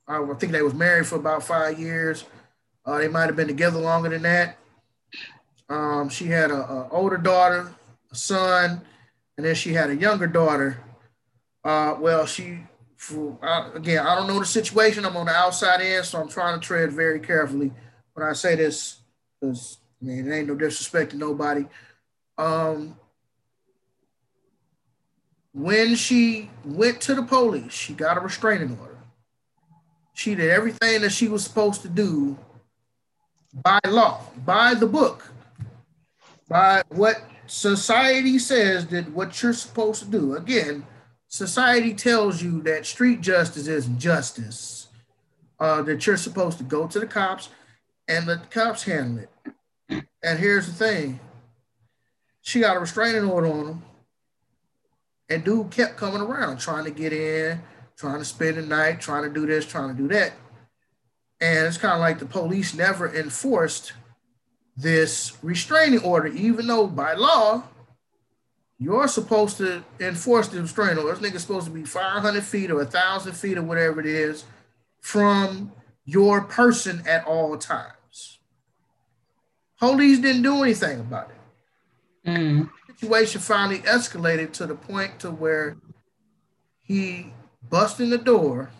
i think they was married for about five years uh, they might have been together longer than that um, she had a, a older daughter a son, and then she had a younger daughter. Uh, well, she, for, uh, again, I don't know the situation. I'm on the outside end, so I'm trying to tread very carefully when I say this, because I mean, it ain't no disrespect to nobody. Um, when she went to the police, she got a restraining order. She did everything that she was supposed to do by law, by the book, by what society says that what you're supposed to do, again, society tells you that street justice isn't justice, uh, that you're supposed to go to the cops and let the cops handle it. And here's the thing she got a restraining order on him, and dude kept coming around trying to get in, trying to spend the night, trying to do this, trying to do that. And it's kind of like the police never enforced this restraining order, even though by law, you're supposed to enforce the restraining order. This nigga's supposed to be 500 feet or 1,000 feet or whatever it is from your person at all times. Police didn't do anything about it. Mm. The situation finally escalated to the point to where he busted the door,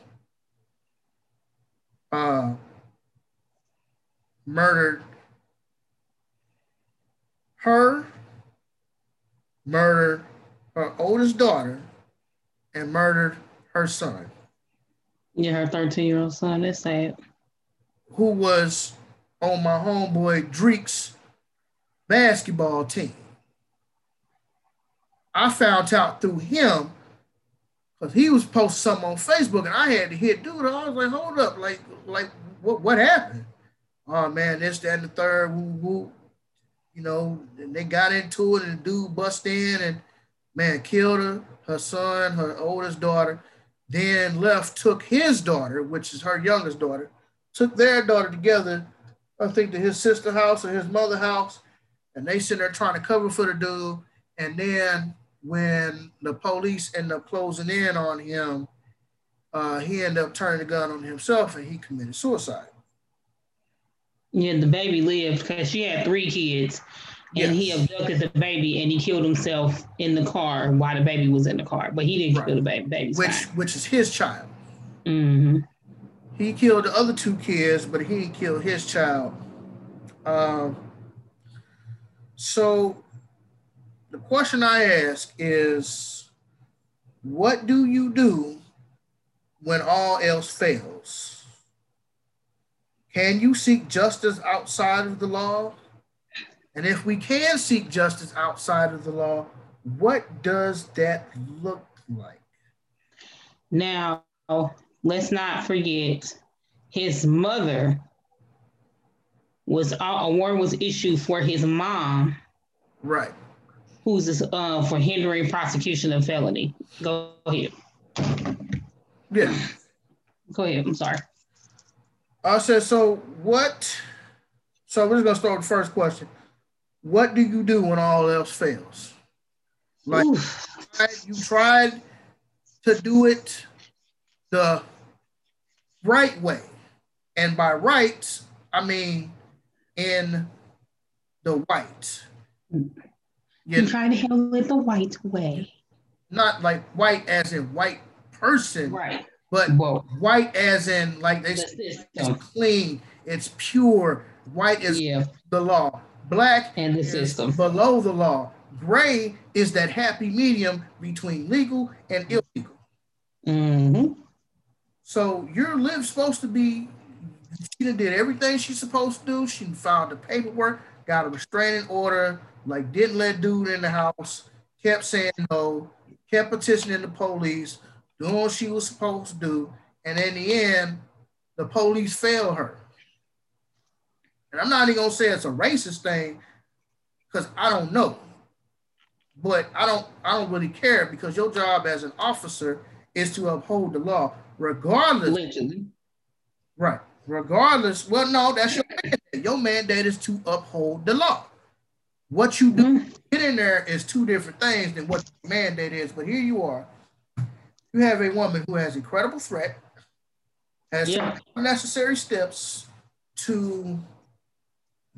uh, murdered her, murdered her oldest daughter, and murdered her son. Yeah, her 13 year old son. That's sad. Who was on my homeboy Drake's basketball team. I found out through him because he was posting something on Facebook and I had to hit dude. I was like, hold up, like, like what what happened? Oh man, this, that, and the third, woo, woo you know, and they got into it, and the dude bust in and man killed her, her son, her oldest daughter, then left, took his daughter, which is her youngest daughter, took their daughter together, I think to his sister house or his mother house, and they sit there trying to cover for the dude. And then when the police end up closing in on him, uh, he ended up turning the gun on himself and he committed suicide. Yeah, the baby lived because she had three kids. And yes. he abducted the baby and he killed himself in the car while the baby was in the car. But he didn't right. kill the baby. Baby's which fine. which is his child. Mm-hmm. he killed the other two kids, but he killed his child. Um, so the question I ask is, what do you do when all else fails? Can you seek justice outside of the law? And if we can seek justice outside of the law, what does that look like? Now, let's not forget his mother was a warrant was issued for his mom. Right. Who's uh, for hindering prosecution of felony. Go ahead. Yeah. Go ahead. I'm sorry. I said, so what? So we're just gonna start with the first question. What do you do when all else fails? Like you tried to do it the right way. And by rights, I mean in the white. You You're trying to handle it the white way. Not like white as in white person. Right. But Whoa. white as in like they the it's clean, it's pure. White is yeah. the law. Black and the system below the law. Gray is that happy medium between legal and illegal. Mm-hmm. So your live supposed to be. She did everything she's supposed to do. She filed the paperwork, got a restraining order, like didn't let dude in the house, kept saying no, kept petitioning the police, doing what she was supposed to do, and in the end, the police failed her. And I'm not even gonna say it's a racist thing, because I don't know. But I don't I don't really care because your job as an officer is to uphold the law, regardless. Allegedly. Right. Regardless. Well, no, that's your mandate. Your mandate is to uphold the law. What you do mm-hmm. get in there is two different things than what the mandate is. But here you are. You have a woman who has incredible threat, has yeah. necessary steps to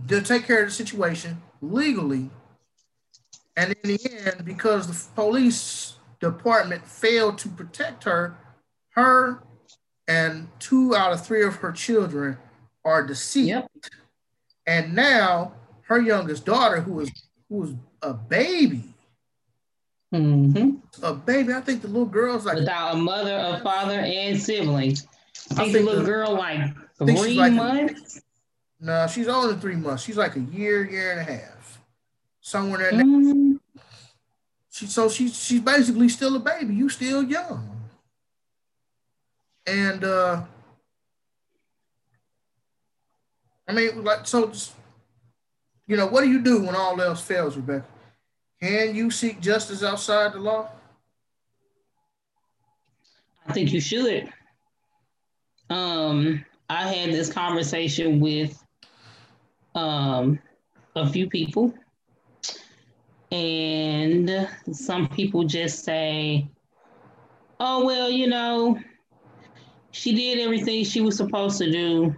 to take care of the situation legally. And in the end, because the police department failed to protect her, her and two out of three of her children are deceased. Yep. And now her youngest daughter, who was who was a baby, mm-hmm. a baby. I think the little girl's like without a mother, a father, and siblings. I think, I think the little the, girl like three like months. No, she's older than three months. She's like a year, year and a half, somewhere in there. Mm. She so she's she's basically still a baby. You still young, and uh, I mean, like so. Just, you know, what do you do when all else fails, Rebecca? Can you seek justice outside the law? I think you should. Um, I had this conversation with um, a few people. And some people just say, oh, well, you know, she did everything she was supposed to do.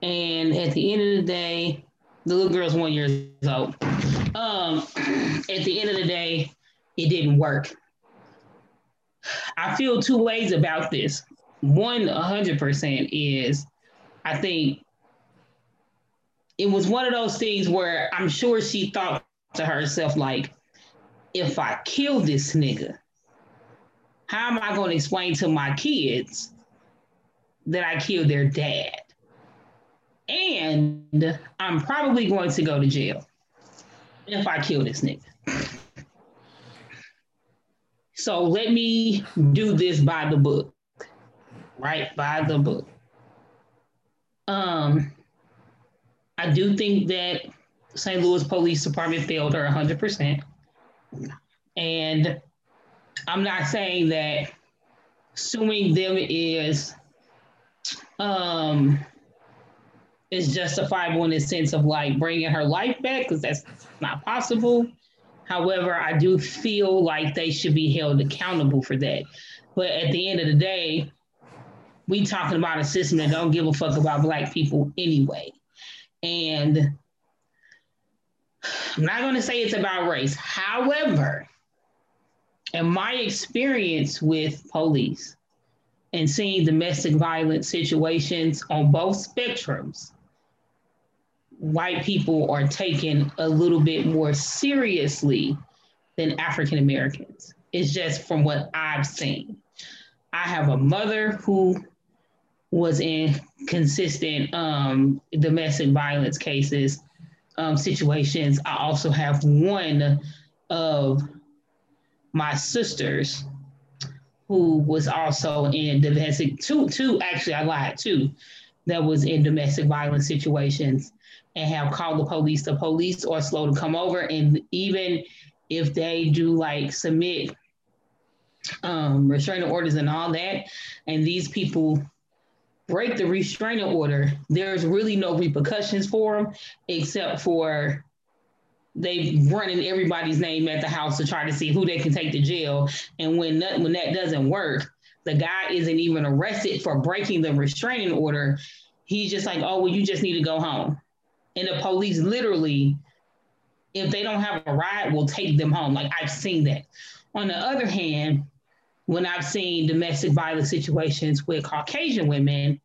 And at the end of the day, the little girl's one years old. Um, at the end of the day, it didn't work. I feel two ways about this. One, 100% is I think it was one of those things where I'm sure she thought to herself, like, if I kill this nigga, how am I going to explain to my kids that I killed their dad? And I'm probably going to go to jail if I kill this nigga. So let me do this by the book, right? By the book. Um, I do think that St. Louis Police Department failed her 100%. And I'm not saying that suing them is um is justifiable in the sense of like bringing her life back because that's not possible. However, I do feel like they should be held accountable for that. But at the end of the day, we talking about a system that don't give a fuck about black people anyway. And I'm not going to say it's about race. However, in my experience with police, and seeing domestic violence situations on both spectrums, white people are taken a little bit more seriously than African Americans. It's just from what I've seen. I have a mother who was in consistent um, domestic violence cases, um, situations. I also have one of my sisters who was also in domestic two two actually I lied two that was in domestic violence situations and have called the police. The police are slow to come over, and even if they do like submit um, restraining orders and all that, and these people break the restraining order, there's really no repercussions for them except for they running everybody's name at the house to try to see who they can take to jail. And when that, when that doesn't work, the guy isn't even arrested for breaking the restraining order. He's just like, oh, well, you just need to go home. And the police literally, if they don't have a ride, will take them home. Like I've seen that. On the other hand, when I've seen domestic violence situations with Caucasian women,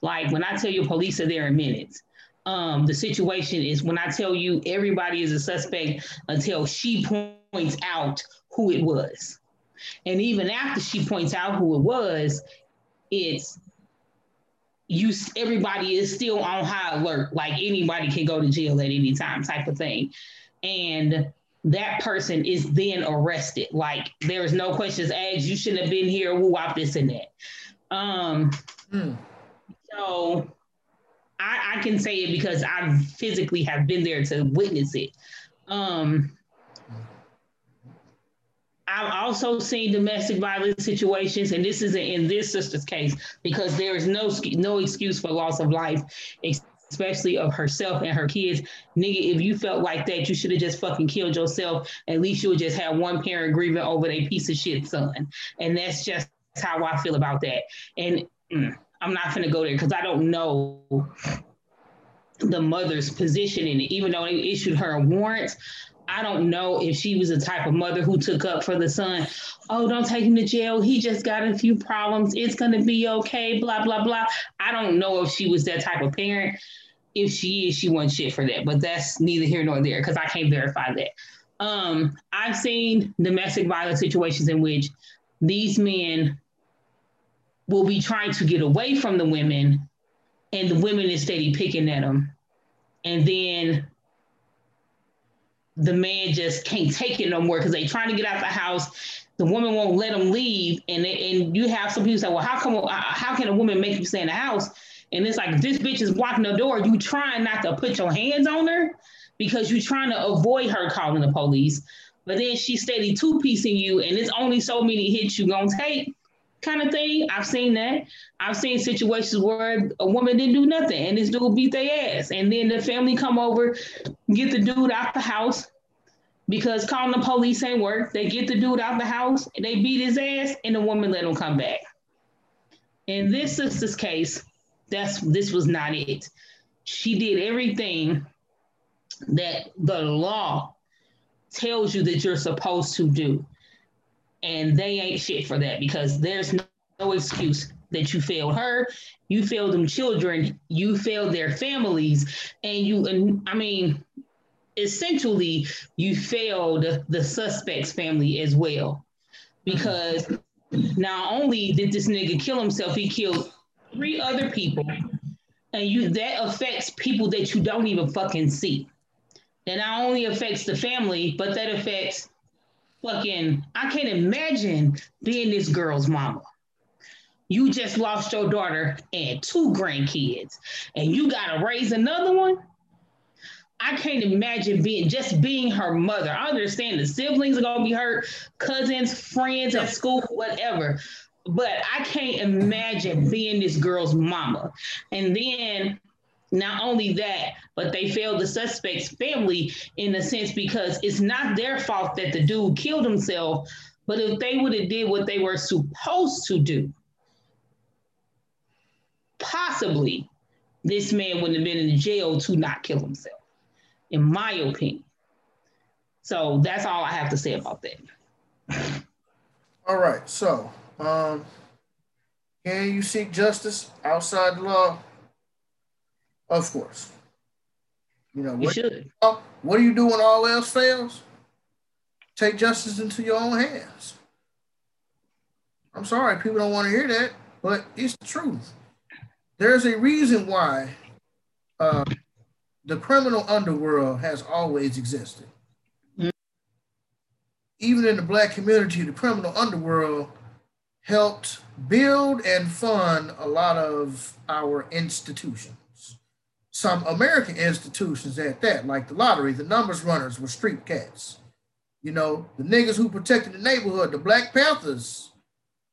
like when I tell you police are there in minutes, um, the situation is when I tell you everybody is a suspect until she points out who it was. And even after she points out who it was, it's you everybody is still on high alert, like anybody can go to jail at any time, type of thing. And that person is then arrested. Like there is no questions asked. You shouldn't have been here. Who out this and that. Um, mm. So I, I, can say it because I physically have been there to witness it. Um, I've also seen domestic violence situations, and this isn't in this sister's case because there is no no excuse for loss of life, especially of herself and her kids. Nigga, if you felt like that, you should have just fucking killed yourself. At least you would just have one parent grieving over a piece of shit son, and that's just how I feel about that. And mm, I'm not gonna go there because I don't know the mother's position it. Even though they issued her a warrant, I don't know if she was the type of mother who took up for the son. Oh, don't take him to jail. He just got a few problems. It's gonna be okay. Blah blah blah. I don't know if she was that type of parent. If she is, she wants shit for that. But that's neither here nor there because I can't verify that. Um, I've seen domestic violence situations in which these men will be trying to get away from the women and the women is steady picking at them. And then the man just can't take it no more because they trying to get out the house. The woman won't let them leave, and and you have some people say, "Well, how come? Uh, how can a woman make you stay in the house?" And it's like this bitch is blocking the door. You trying not to put your hands on her because you're trying to avoid her calling the police. But then she's steady two piecing you, and it's only so many hits you gonna take kind of thing. I've seen that. I've seen situations where a woman didn't do nothing and this dude beat their ass. And then the family come over, get the dude out the house because calling the police ain't work. They get the dude out the house, they beat his ass, and the woman let him come back. In this sister's case, that's this was not it. She did everything that the law tells you that you're supposed to do and they ain't shit for that because there's no, no excuse that you failed her, you failed them children, you failed their families, and you and I mean, essentially you failed the suspect's family as well. Because not only did this nigga kill himself, he killed three other people. And you that affects people that you don't even fucking see. That not only affects the family, but that affects fucking, I can't imagine being this girl's mama. You just lost your daughter and two grandkids, and you gotta raise another one. I can't imagine being just being her mother. I understand the siblings are gonna be hurt, cousins, friends at school, whatever. But I can't imagine being this girl's mama. And then not only that, but they failed the suspect's family in a sense because it's not their fault that the dude killed himself. But if they would have did what they were supposed to do, possibly this man wouldn't have been in jail to not kill himself, in my opinion. So that's all I have to say about that. All right. So um Can you seek justice outside the law? Of course. You know, what, should. what do you do when all else fails? Take justice into your own hands. I'm sorry, people don't want to hear that, but it's the truth. There's a reason why uh, the criminal underworld has always existed. Mm-hmm. Even in the black community, the criminal underworld helped build and fund a lot of our institutions. Some American institutions at that, like the lottery, the numbers runners were street cats. You know, the niggas who protected the neighborhood, the Black Panthers,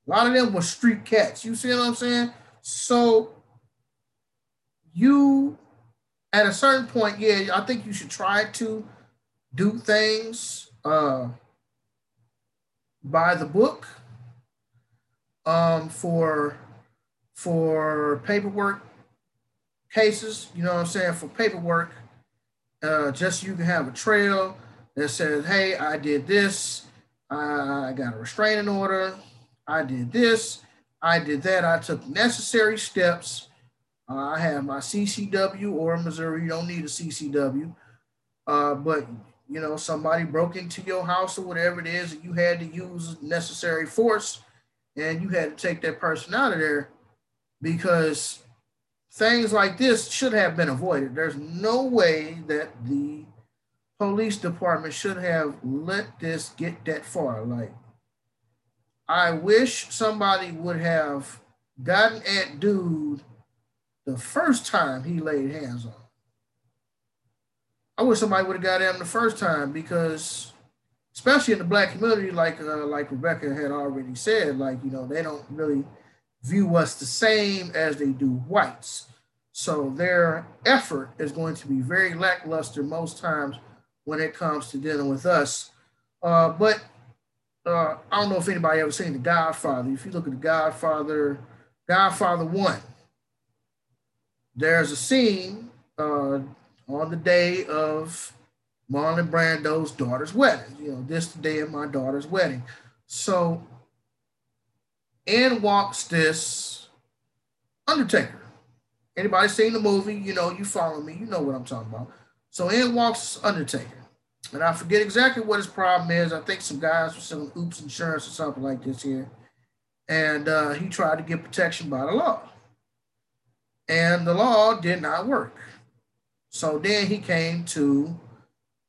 a lot of them were street cats. You see what I'm saying? So you at a certain point, yeah, I think you should try to do things uh, by the book um, for for paperwork cases. You know what I'm saying? For paperwork, uh, just you can have a trail that says, "Hey, I did this. I got a restraining order. I did this. I did that. I took necessary steps." Uh, I have my CCW or Missouri. You don't need a CCW, uh, but you know somebody broke into your house or whatever it is, and you had to use necessary force, and you had to take that person out of there because things like this should have been avoided. There's no way that the police department should have let this get that far. Like, I wish somebody would have gotten at dude the first time he laid hands on. I wish somebody would have got him the first time because, especially in the black community, like uh, like Rebecca had already said, like you know they don't really view us the same as they do whites. So their effort is going to be very lackluster most times when it comes to dealing with us. Uh, but uh, I don't know if anybody ever seen The Godfather. If you look at The Godfather, Godfather One, there's a scene uh, on the day of Marlon Brando's daughter's wedding. You know, this the day of my daughter's wedding. So in walks this Undertaker. Anybody seen the movie? You know, you follow me. You know what I'm talking about. So in walks Undertaker. And I forget exactly what his problem is. I think some guys were selling oops insurance or something like this here. And uh, he tried to get protection by the law and the law did not work. So then he came to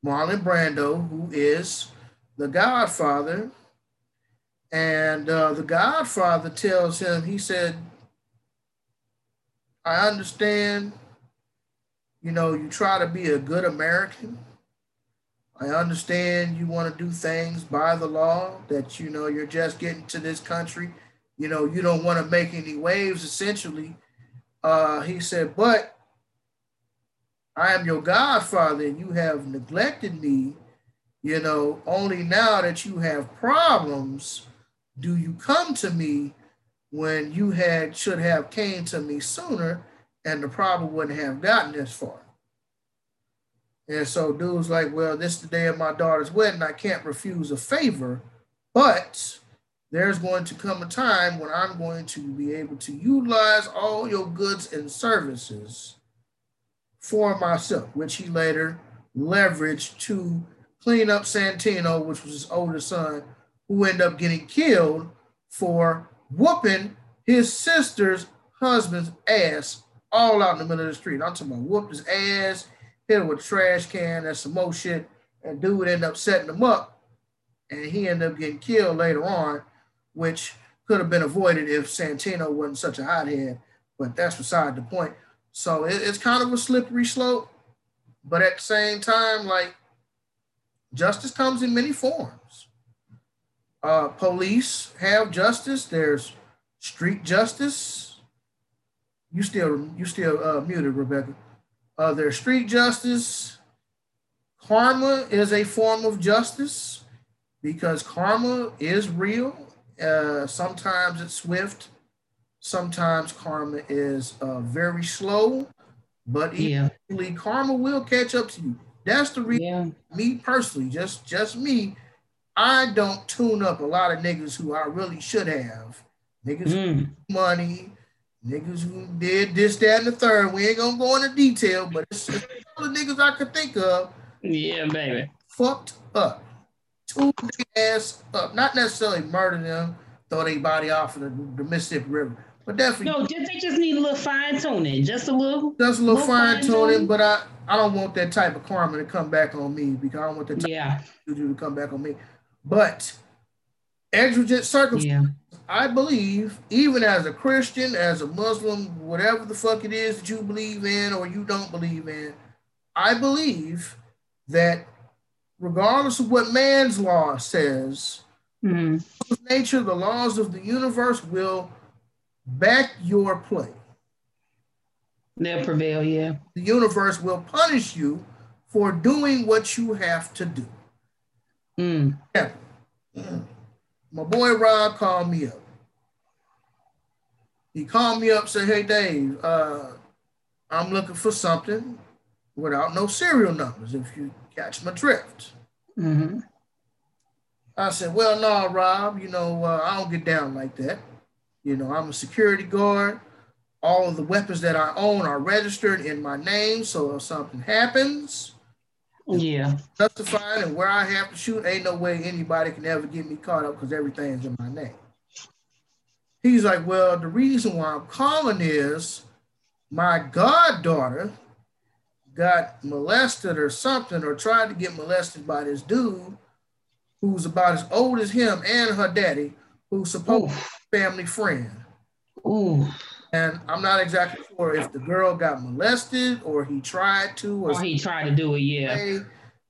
Marlon Brando, who is the Godfather, and uh, the Godfather tells him, he said, I understand, you know, you try to be a good American. I understand you want to do things by the law, that, you know, you're just getting to this country. You know, you don't want to make any waves, essentially uh, he said, But I am your godfather, and you have neglected me. You know, only now that you have problems do you come to me when you had should have came to me sooner and the problem wouldn't have gotten this far. And so dude's like, well, this is the day of my daughter's wedding. I can't refuse a favor, but there's going to come a time when I'm going to be able to utilize all your goods and services for myself, which he later leveraged to clean up Santino, which was his older son, who end up getting killed for whooping his sister's husband's ass all out in the middle of the street. I'm talking about whooped his ass, hit him with a trash can, that's some more shit, and dude ended up setting him up, and he ended up getting killed later on which could have been avoided if Santino wasn't such a hothead, but that's beside the point. So it, it's kind of a slippery slope, but at the same time, like justice comes in many forms. Uh, police have justice. There's street justice. You still you still uh, muted, Rebecca. Uh, there's street justice. Karma is a form of justice because karma is real uh, sometimes it's swift. Sometimes karma is uh, very slow, but eventually yeah. karma will catch up to you. That's the reason. Yeah. Me personally, just just me, I don't tune up a lot of niggas who I really should have. niggas mm. money, niggas who did this, that, and the third. We ain't gonna go into detail, but it's all the niggas I could think of. Yeah, baby. Fucked up. Two ass up. Not necessarily murder them, throw their body off of the, the Mississippi River. But definitely. No, just, they just need a little fine tuning. Just a little. Just a little, little fine tuning, but I, I don't want that type of karma to come back on me because I don't want that type yeah. of to come back on me. But exigent circumstances, yeah. I believe, even as a Christian, as a Muslim, whatever the fuck it is that you believe in or you don't believe in, I believe that regardless of what man's law says, mm-hmm. nature, the laws of the universe will back your play. They'll prevail, yeah. The universe will punish you for doing what you have to do. Mm. Yeah. My boy Rob called me up. He called me up, said, Hey Dave, uh, I'm looking for something without no serial numbers, if you catch my drift. Mm-hmm. I said, Well, no, Rob, you know, uh, I don't get down like that. You know, I'm a security guard. All of the weapons that I own are registered in my name. So if something happens, yeah, justified and where I have to shoot, ain't no way anybody can ever get me caught up because everything's in my name. He's like, Well, the reason why I'm calling is my goddaughter got molested or something, or tried to get molested by this dude who's about as old as him and her daddy, who's supposed family friend. Ooh. And I'm not exactly sure if the girl got molested or he tried to, or, or he tried to do it. Yeah. They,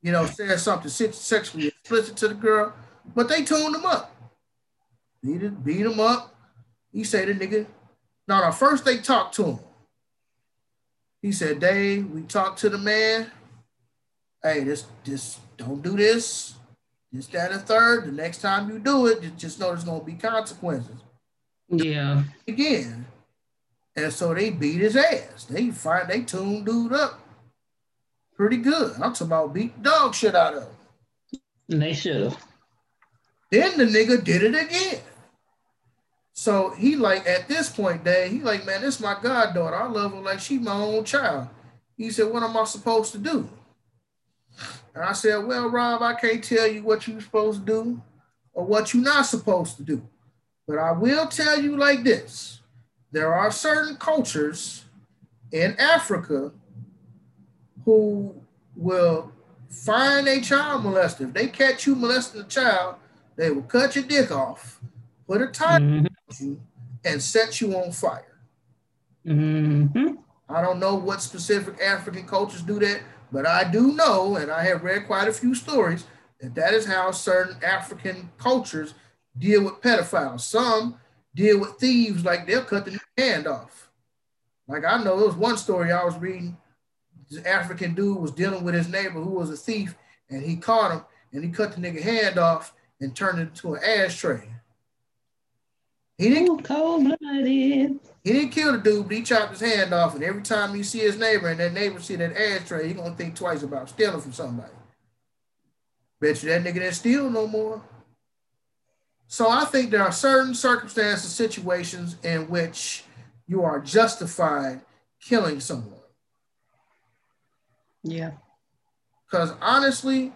you know, said something sexually explicit to the girl, but they tuned him up. Beat, it, beat him up. He said, the nigga. Now, no, first they talked to him. He said, Dave, we talked to the man. Hey, this, this, don't do this. This, that, and third. The next time you do it, just know there's gonna be consequences. Yeah. Again. And so they beat his ass. They find they tuned dude up pretty good. I'm talking about beat dog shit out of him. And they should have. Then the nigga did it again. So he like at this point, Dave, he like, man, this is my goddaughter. I love her like she my own child. He said, what am I supposed to do? And I said, well, Rob, I can't tell you what you're supposed to do or what you're not supposed to do. But I will tell you like this there are certain cultures in Africa who will find a child molester. If they catch you molesting a child, they will cut your dick off, put a tie mm-hmm. you, and set you on fire. Mm-hmm. I don't know what specific African cultures do that, but I do know, and I have read quite a few stories, that that is how certain African cultures deal with pedophiles. Some deal with thieves like they'll cut the hand off. Like I know there was one story I was reading. This African dude was dealing with his neighbor who was a thief, and he caught him and he cut the nigga hand off and turned it into an ashtray. He didn't cold blooded. He didn't kill the dude, but he chopped his hand off. And every time you see his neighbor and that neighbor see that ashtray, he gonna think twice about stealing from somebody. Bet you that nigga didn't steal no more. So I think there are certain circumstances, situations in which you are justified killing someone. Yeah. Because honestly,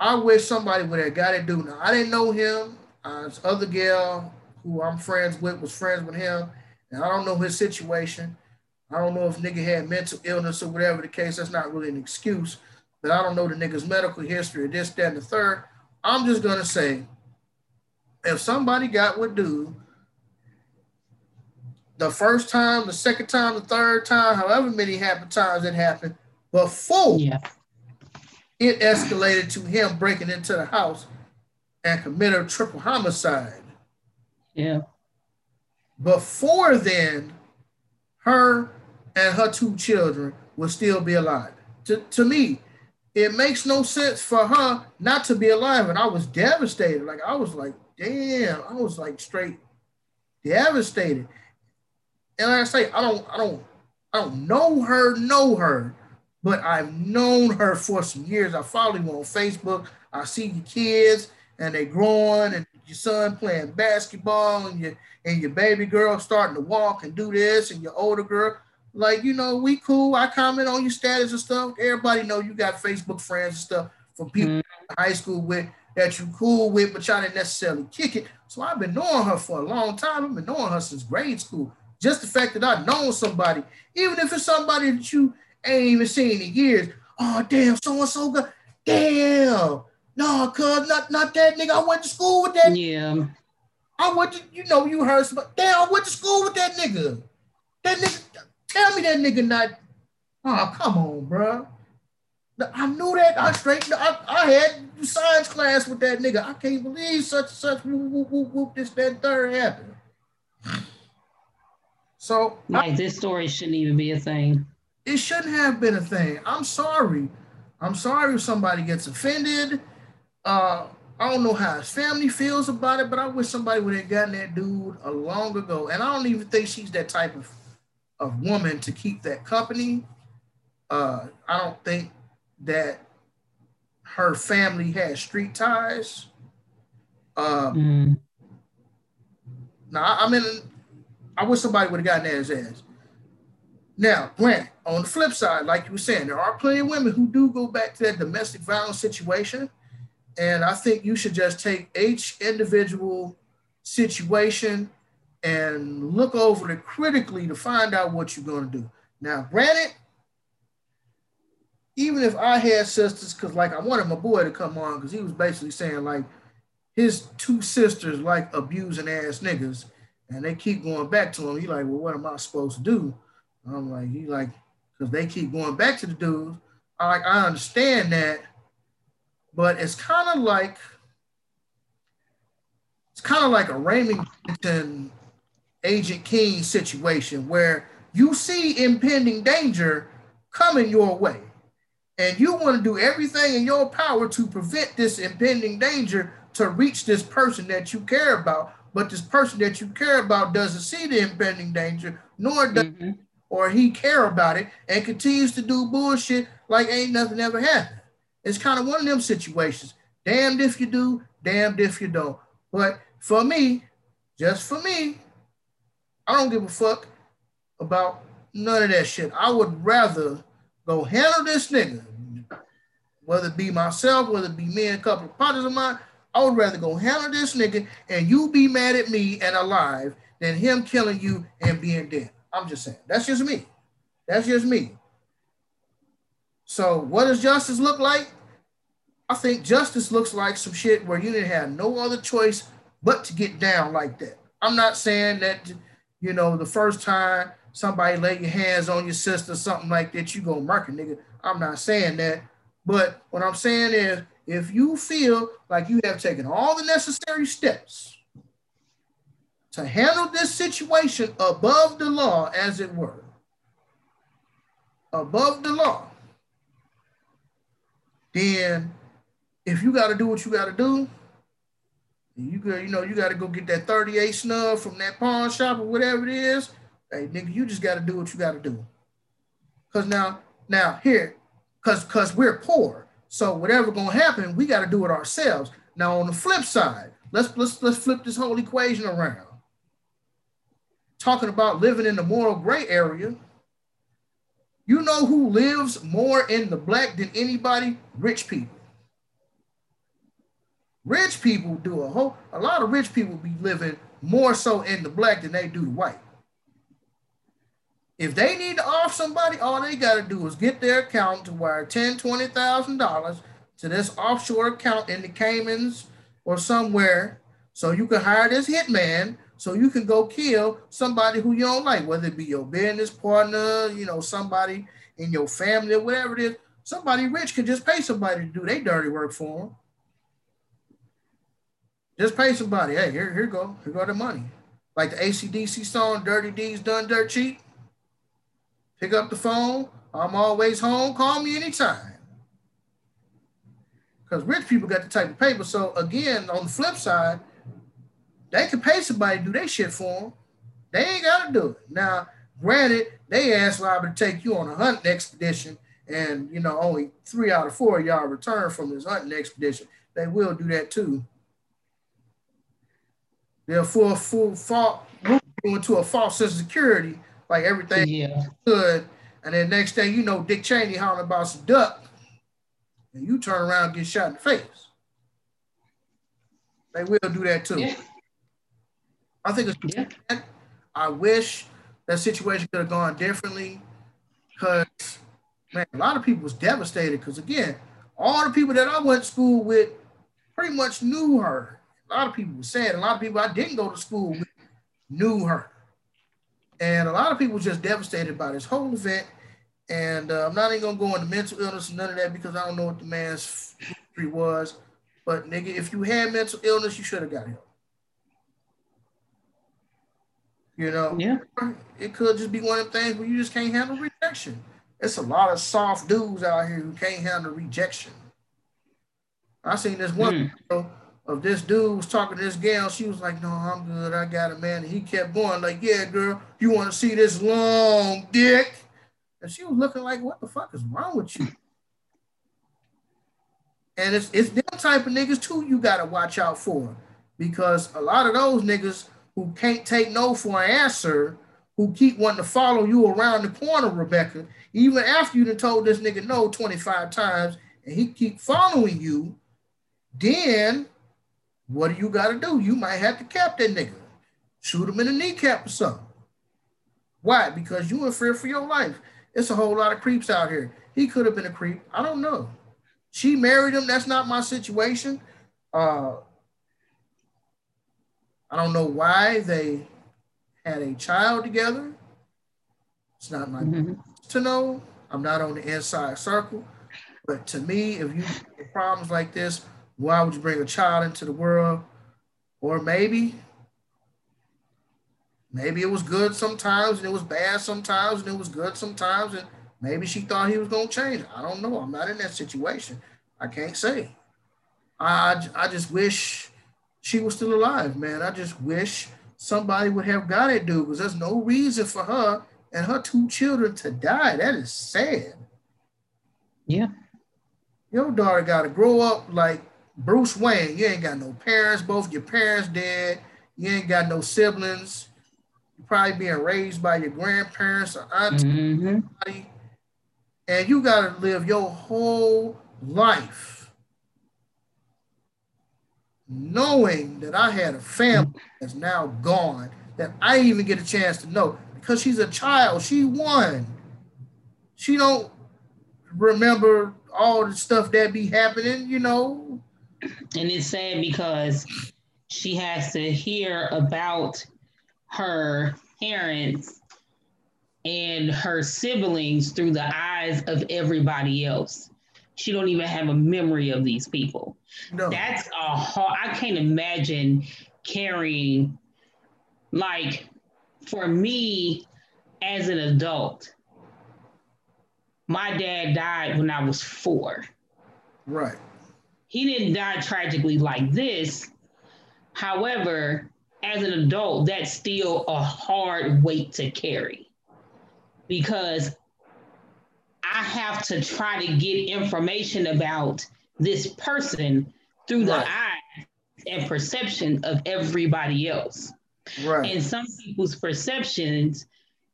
I wish somebody would have got it do. Now I didn't know him. Uh, this other gal who I'm friends with was friends with him, and I don't know his situation. I don't know if nigga had mental illness or whatever the case. That's not really an excuse, but I don't know the nigga's medical history or this, that, and the third. I'm just gonna say if somebody got with dude the first time, the second time, the third time, however many happen times it happened, before yeah. it escalated to him breaking into the house and committed a triple homicide. Yeah. Before then, her and her two children would still be alive. To, to me, it makes no sense for her not to be alive. And I was devastated. Like I was like, damn, I was like straight devastated. And like I say, I don't, I don't, I don't know her, know her, but I've known her for some years. I follow you on Facebook. I see your kids and they growing and your son playing basketball and your and your baby girl starting to walk and do this and your older girl like you know we cool i comment on your status and stuff everybody know you got facebook friends and stuff from people mm-hmm. high school with that you cool with but y'all didn't necessarily kick it so i've been knowing her for a long time i've been knowing her since grade school just the fact that i've known somebody even if it's somebody that you ain't even seen in years oh damn so and so good damn no, cuz not not that nigga. I went to school with that. Yeah. I went to, you know, you heard some damn, I went to school with that nigga. That nigga, tell me that nigga not. Oh, come on, bro. I knew that. I straight. I, I had science class with that nigga. I can't believe such such whoop whoop whoop whoop this that third happened. So like I, this story shouldn't even be a thing. It shouldn't have been a thing. I'm sorry. I'm sorry if somebody gets offended. Uh, I don't know how his family feels about it, but I wish somebody would have gotten that dude a long ago. And I don't even think she's that type of, of woman to keep that company. Uh, I don't think that her family has street ties. Um, mm. Now, I mean, I wish somebody would have gotten his ass. Now, Grant, on the flip side, like you were saying, there are plenty of women who do go back to that domestic violence situation and I think you should just take each individual situation and look over it critically to find out what you're going to do. Now, granted, even if I had sisters, because like I wanted my boy to come on, because he was basically saying like his two sisters like abusing ass niggas, and they keep going back to him. He like, well, what am I supposed to do? I'm like, he like, because they keep going back to the dudes. I like, I understand that, but it's kind of like it's kind of like a Remington Agent King situation where you see impending danger coming your way, and you want to do everything in your power to prevent this impending danger to reach this person that you care about. But this person that you care about doesn't see the impending danger, nor does mm-hmm. or he care about it, and continues to do bullshit like ain't nothing ever happened. It's kind of one of them situations. Damned if you do, damned if you don't. But for me, just for me, I don't give a fuck about none of that shit. I would rather go handle this nigga, whether it be myself, whether it be me and a couple of partners of mine. I would rather go handle this nigga and you be mad at me and alive than him killing you and being dead. I'm just saying. That's just me. That's just me. So, what does justice look like? I think justice looks like some shit where you didn't have no other choice but to get down like that. I'm not saying that, you know, the first time somebody lay your hands on your sister, something like that, you go murk a nigga. I'm not saying that. But what I'm saying is, if you feel like you have taken all the necessary steps to handle this situation above the law, as it were, above the law, then if you got to do what you got to do, you go, you know, you got to go get that 38 snub from that pawn shop or whatever it is. Hey, nigga, you just got to do what you got to do. Cause now, now here, cause cause we're poor, so whatever gonna happen, we got to do it ourselves. Now on the flip side, let's let's let's flip this whole equation around. Talking about living in the moral gray area. You know who lives more in the black than anybody? Rich people. Rich people do a whole, a lot of rich people be living more so in the black than they do the white. If they need to off somebody, all they got to do is get their account to wire ten, twenty thousand dollars to this offshore account in the Caymans or somewhere, so you can hire this hitman, so you can go kill somebody who you don't like, whether it be your business partner, you know, somebody in your family or whatever it is. Somebody rich can just pay somebody to do their dirty work for them. Just pay somebody. Hey, here, here go. Here go the money. Like the AC/DC song, Dirty Deeds Done Dirt Cheap. Pick up the phone. I'm always home. Call me anytime. Because rich people got the type of paper. So again, on the flip side, they can pay somebody to do their shit for them. They ain't got to do it. Now, granted, they asked liable to take you on a hunting expedition, and you know only three out of four of y'all return from this hunting expedition. They will do that too. They're full full fault into a false sense of security, like everything Yeah. good. And then next thing you know, Dick Cheney hollering about some duck, and you turn around and get shot in the face. They will do that too. Yeah. I think it's Yeah. I wish that situation could have gone differently because man, a lot of people was devastated because again, all the people that I went to school with pretty much knew her. A lot of people were sad. A lot of people I didn't go to school with knew her. And a lot of people just devastated by this whole event. And uh, I'm not even gonna go into mental illness and none of that because I don't know what the man's history was. But nigga, if you had mental illness, you should have got help. You know, Yeah. it could just be one of them things where you just can't handle rejection. It's a lot of soft dudes out here who can't handle rejection. I seen this one Mm. video of this dude was talking to this gal. She was like, "No, I'm good. I got a man." And he kept going like, "Yeah, girl, you want to see this long dick?" And she was looking like, "What the fuck is wrong with you?" And it's it's them type of niggas too. You gotta watch out for because a lot of those niggas who can't take no for an answer, who keep wanting to follow you around the corner, Rebecca, even after you done told this nigga no 25 times, and he keep following you, then what do you gotta do? You might have to cap that nigga. Shoot him in the kneecap or something. Why? Because you in fear for your life. It's a whole lot of creeps out here. He could have been a creep. I don't know. She married him. That's not my situation. Uh, I don't know why they had a child together. It's not my Mhm. to know. I'm not on the inside circle. But to me, if you have problems like this, why would you bring a child into the world? Or maybe, maybe it was good sometimes and it was bad sometimes and it was good sometimes and maybe she thought he was gonna change. I don't know. I'm not in that situation. I can't say. I I just wish she was still alive, man. I just wish somebody would have got it, dude, because there's no reason for her and her two children to die. That is sad. Yeah. Your daughter got to grow up like Bruce Wayne. You ain't got no parents, both your parents dead. You ain't got no siblings. You're probably being raised by your grandparents or auntie, Mhm. and you got to live your whole life knowing that I had a family that's now gone that I didn't even get a chance to know because she's a child. She won. She don't remember all the stuff that be happening, you know. And it's sad because she has to hear about her parents and her siblings through the eyes of everybody else. She don't even have a memory of these people. No. That's a hard. I can't imagine carrying, like, for me as an adult. My dad died when I was four. Right. He didn't die tragically like this. However, as an adult, that's still a hard weight to carry because I have to try to get information about this person through the Right. eyes and perception of everybody else. Right. And some people's perceptions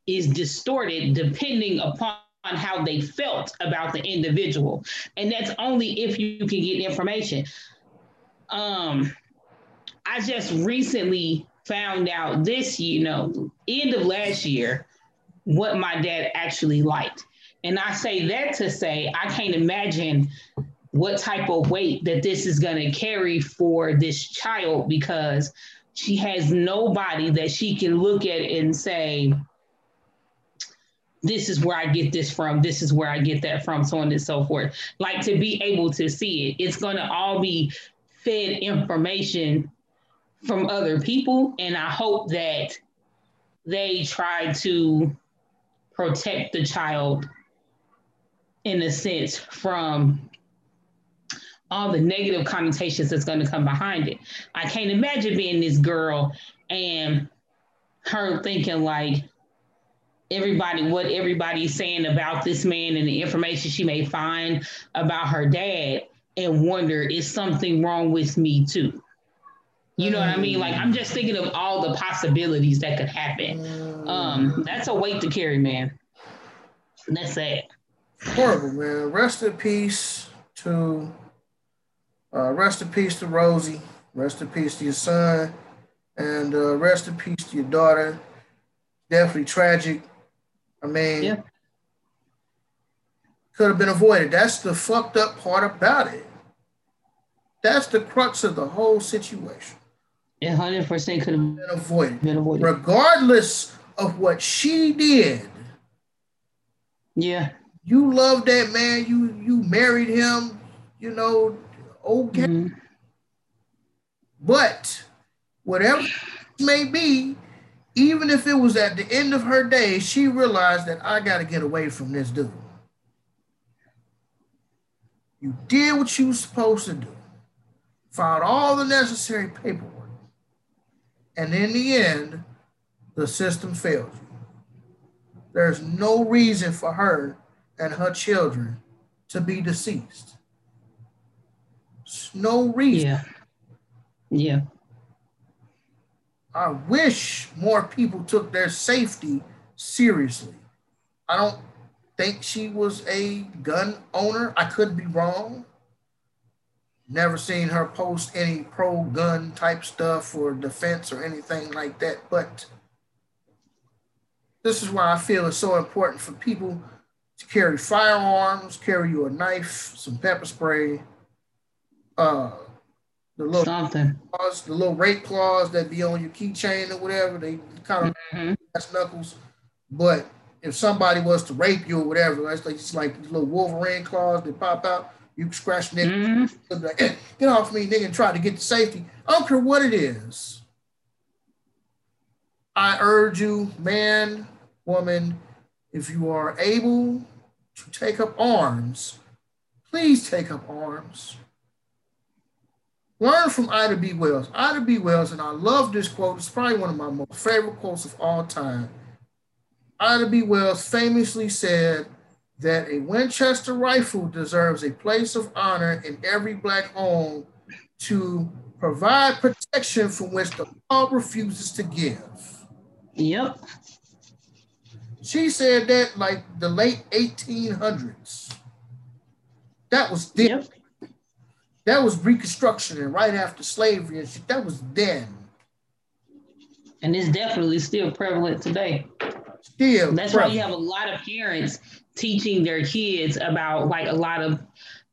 is distorted depending upon how they felt about the individual. And that's only if you can get information. Um, I just recently found out this, you know, end of last year, what my dad actually liked. And I say that to say I can't imagine what type of weight that this is going to carry for this child because she has nobody that she can look at and say, this is where I get this from, this is where I get that from, so on and so forth. Like to be able to see it, it's going to all be fed information from other people. And I hope that they try to protect the child in a sense from all the negative connotations that's going to come behind it. I can't imagine being this girl and her thinking like everybody what everybody's saying about this man and the information she may find about her dad and wonder is something wrong with me too You know what I mean? Like I'm just thinking of all the possibilities that could happen. Um, that's a weight to carry, man. That's sad. Horrible, man. Rest in peace to uh, rest in peace to Rosie. Rest in peace to your son. And uh, rest in peace to your daughter. Definitely tragic. I mean, yeah. could have been avoided. That's the fucked up part about it. That's the crux of the whole situation. It 100% could have been avoided. been avoided. Regardless of what she did. Yeah. You love that man. You you married him. You know, okay. Mm-hmm. But whatever may be, even if it was at the end of her day, she realized that I got to get away from this dude. You did what you were supposed to do, filed all the necessary paperwork, and in the end, the system failed you. There's no reason for her and her children to be deceased. no reason. Yeah. Yeah. I wish more people took their safety seriously. I don't think she was a gun owner. I could be wrong. Never seen her post any pro gun type stuff or defense or anything like that. But this is why I feel it's so important for people to carry firearms, carry you a knife, some pepper spray, uh, the little something, claws, the little rape claws that be on your keychain or whatever. They kind of mm-hmm. that's knuckles. But if somebody was to rape you or whatever, that's like it's like little Wolverine claws that pop out. You can scratch the mm-hmm. like, hey, get off me, nigga, and try to get to safety. I don't care what it is. I urge you, man, woman, if you are able to take up arms, please take up arms. Learn from Ida B. Wells. Ida B. Wells, and I love this quote, it's probably one of my most favorite quotes of all time. Ida B. Wells famously said that a Winchester rifle deserves a place of honor in every Black home to provide protection from which the law refuses to give. Yep. She said that like the late 1800s. That was then. Yep. That was Reconstruction and right after slavery and shit. That was then. And it's definitely still prevalent today. Still. That's prevalent. why you have a lot of parents teaching their kids about like a lot of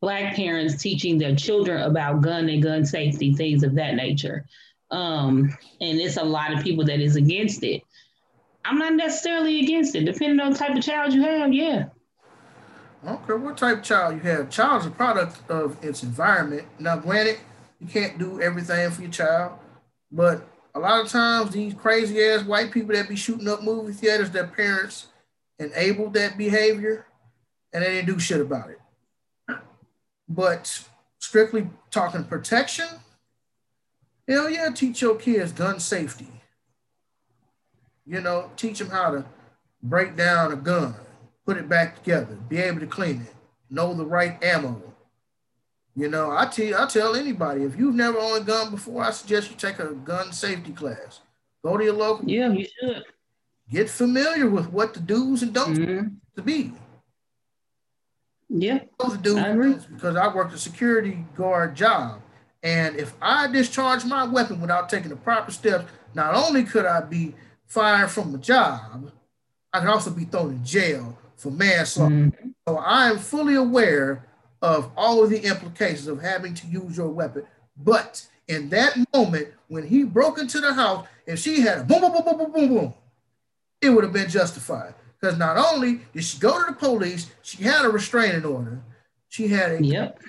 black parents teaching their children about gun and gun safety, things of that nature. Um, and it's a lot of people that is against it. I'm not necessarily against it, depending on the type of child you have, yeah. I don't care what type of child you have. Child's a product of its environment. Now, granted, you can't do everything for your child, but a lot of times these crazy ass white people that be shooting up movie theaters, their parents enabled that behavior and they didn't do shit about it. But strictly talking protection, hell yeah, teach your kids gun safety. You know, teach them how to break down a gun put it back together, be able to clean it, know the right ammo. You know, I tell I tell anybody if you've never owned a gun before, I suggest you take a gun safety class. Go to your local. Yeah, you should. Get familiar with what the do's and don'ts mm-hmm. to be. Yeah, those agree. because I worked a security guard job, and if I discharge my weapon without taking the proper steps, not only could I be fired from the job, I could also be thrown in jail for manslaughter. Mm-hmm. So I am fully aware of all of the implications of having to use your weapon. But in that moment, when he broke into the house and she had a boom, boom, boom, boom, boom, boom, boom, it would have been justified. Because not only did she go to the police, she had a restraining order. She had a. Yep.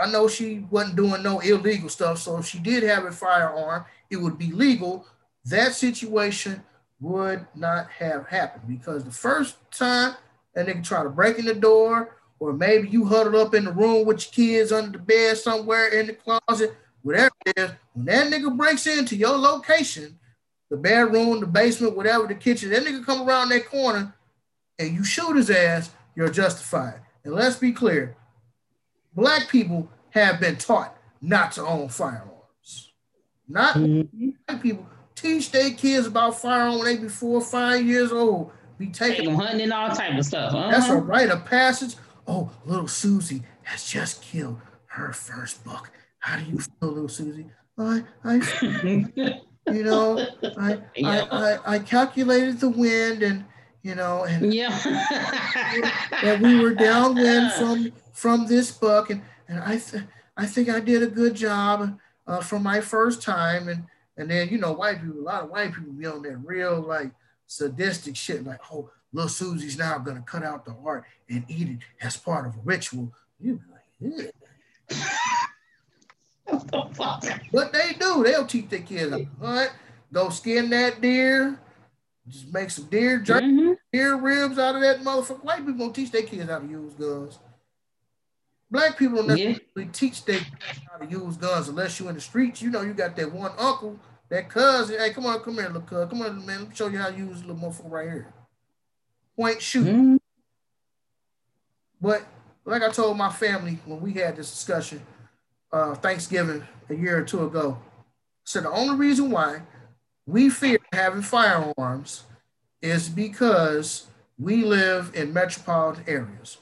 I know she wasn't doing no illegal stuff, so if she did have a firearm, it would be legal. That situation would not have happened because the first time that nigga try to break in the door, or maybe you huddled up in the room with your kids under the bed somewhere in the closet, whatever it is, when that nigga breaks into your location, the bedroom, the basement, whatever, the kitchen, that nigga come around that corner and you shoot his ass, you're justified. And let's be clear, black people have been taught not to own firearms. not mm-hmm. white people. Teach their kids about firearms when they be four or five years old. Be taking them hunting and all type of stuff. Uh-huh. That's a rite of passage. Oh, little Susie has just killed her first buck. How do you feel, little Susie? I, I, you know, I, yeah. I, I, I calculated the wind and you know, and yeah, that we were downwind from from this book, and and I th- I think I did a good job uh, for my first time, and and then you know, white people, a lot of white people be on that real like sadistic shit, like oh, little Susie's now gonna cut out the heart and eat it as part of a ritual. You be like, yeah. what they do, they'll teach their kids how hunt, go skin that deer, just make some deer jerky, mm-hmm. deer ribs out of that motherfucker. White people gonna teach their kids how to use guns. Black people don't necessarily yeah. teach their how to use guns unless you're in the streets. You know, you got that one uncle, that cousin. Hey, come on, come here, little cuz. Come on, man. Let me show you how to use a little motherfucker right here. Point shoot. Mm-hmm. But like I told my family when we had this discussion, uh, Thanksgiving a year or two ago, said the only reason why we fear having firearms is because we live in metropolitan areas.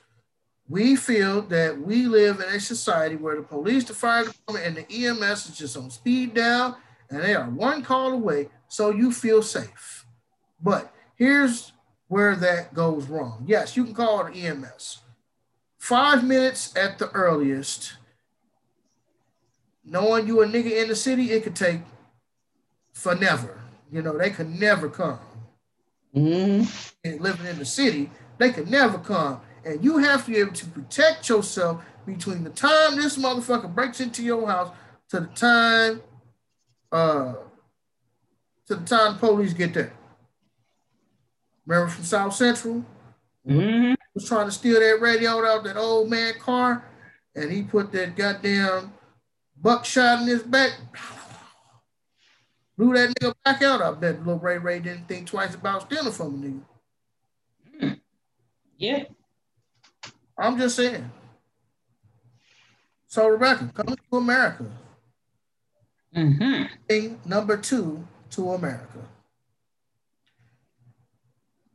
We feel that we live in a society where the police, the fire department, and the EMS is just on speed down and they are one call away, so you feel safe. But here's where that goes wrong. Yes, you can call the EMS. Five minutes at the earliest. Knowing you a nigga in the city, it could take for never. You know, they could never come. Mm-hmm. And living in the city, they could never come. And you have to be able to protect yourself between the time this motherfucker breaks into your house to the time uh to the time the police get there. Remember from South Central? Mm-hmm. Was trying to steal that radio out that old man car, and he put that goddamn buckshot in his back blew that nigga back out. I bet little Ray Ray didn't think twice about stealing from a nigga. Yeah. I'm just saying. So Rebecca, coming to America. Mm-hmm. Number two to America.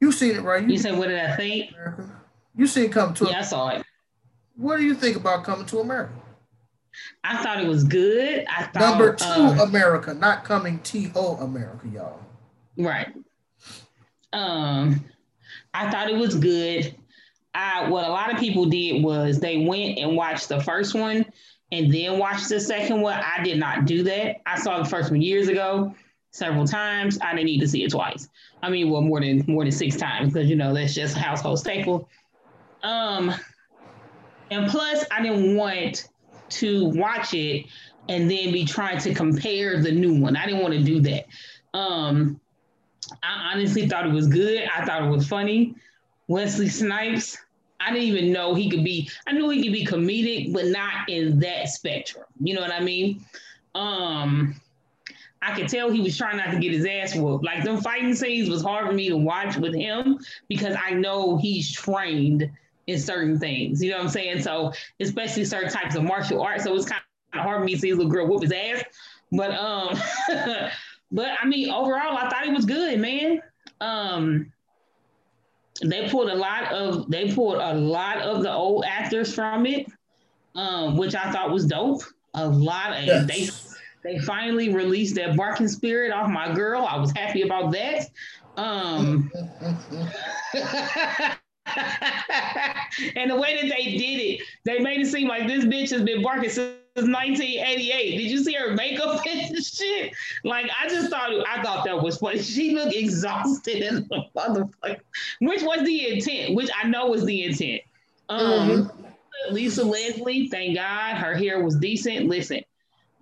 You seen it, right? You, you said, what did I think? America. You seen come to Yeah, America. I saw it. What do you think about coming to America? I thought it was good. I thought number two um, America, not coming to America, y'all. Right. Um, I thought it was good. I what a lot of people did was they went and watched the first one and then watched the second one. I did not do that. I saw the first one years ago several times. I didn't need to see it twice. I mean, well, more than more than six times because you know that's just a household staple. Um, and plus, I didn't want to watch it and then be trying to compare the new one. I didn't want to do that. Um, I honestly thought it was good. I thought it was funny. Wesley Snipes, I didn't even know he could be, I knew he could be comedic, but not in that spectrum. You know what I mean? Um, I could tell he was trying not to get his ass whooped. Like them fighting scenes was hard for me to watch with him because I know he's trained in certain things. You know what I'm saying? So especially certain types of martial arts. So it's kind of hard for me to see a little girl whoop his ass. But um, but I mean, overall, I thought it was good, man. Um, they pulled a lot of they pulled a lot of the old actors from it, um, which I thought was dope. A lot of yes. they they finally released that barking spirit off my girl. I was happy about that. Um, and the way that they did it, they made it seem like this bitch has been barking since 1988. Did you see her makeup and shit? Like I just thought I thought that was funny. She looked exhausted as a motherfucker, which was the intent, which I know was the intent. Um, mm-hmm. Lisa Leslie, thank God, her hair was decent. Listen,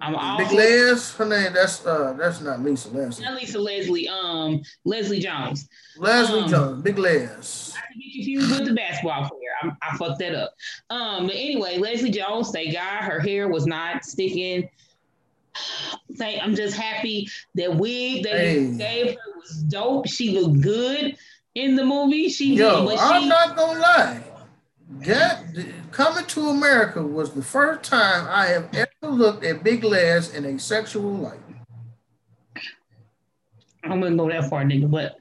I'm all Big Les, her name. That's uh, that's not Lisa Leslie. Not Lisa Leslie. Um, Leslie Jones. Leslie um, Jones. Big Les. I get confused with the basketball player. I, I fucked that up. Um, but anyway, Leslie Jones. Thank God her hair was not sticking. Thank, I'm just happy that wig that hey. gave her was dope. She looked good in the movie. She Yo, did, I'm she, not gonna lie. That coming to America was the first time I have ever looked at Big Les in a sexual light. I wouldn't go that far, nigga, but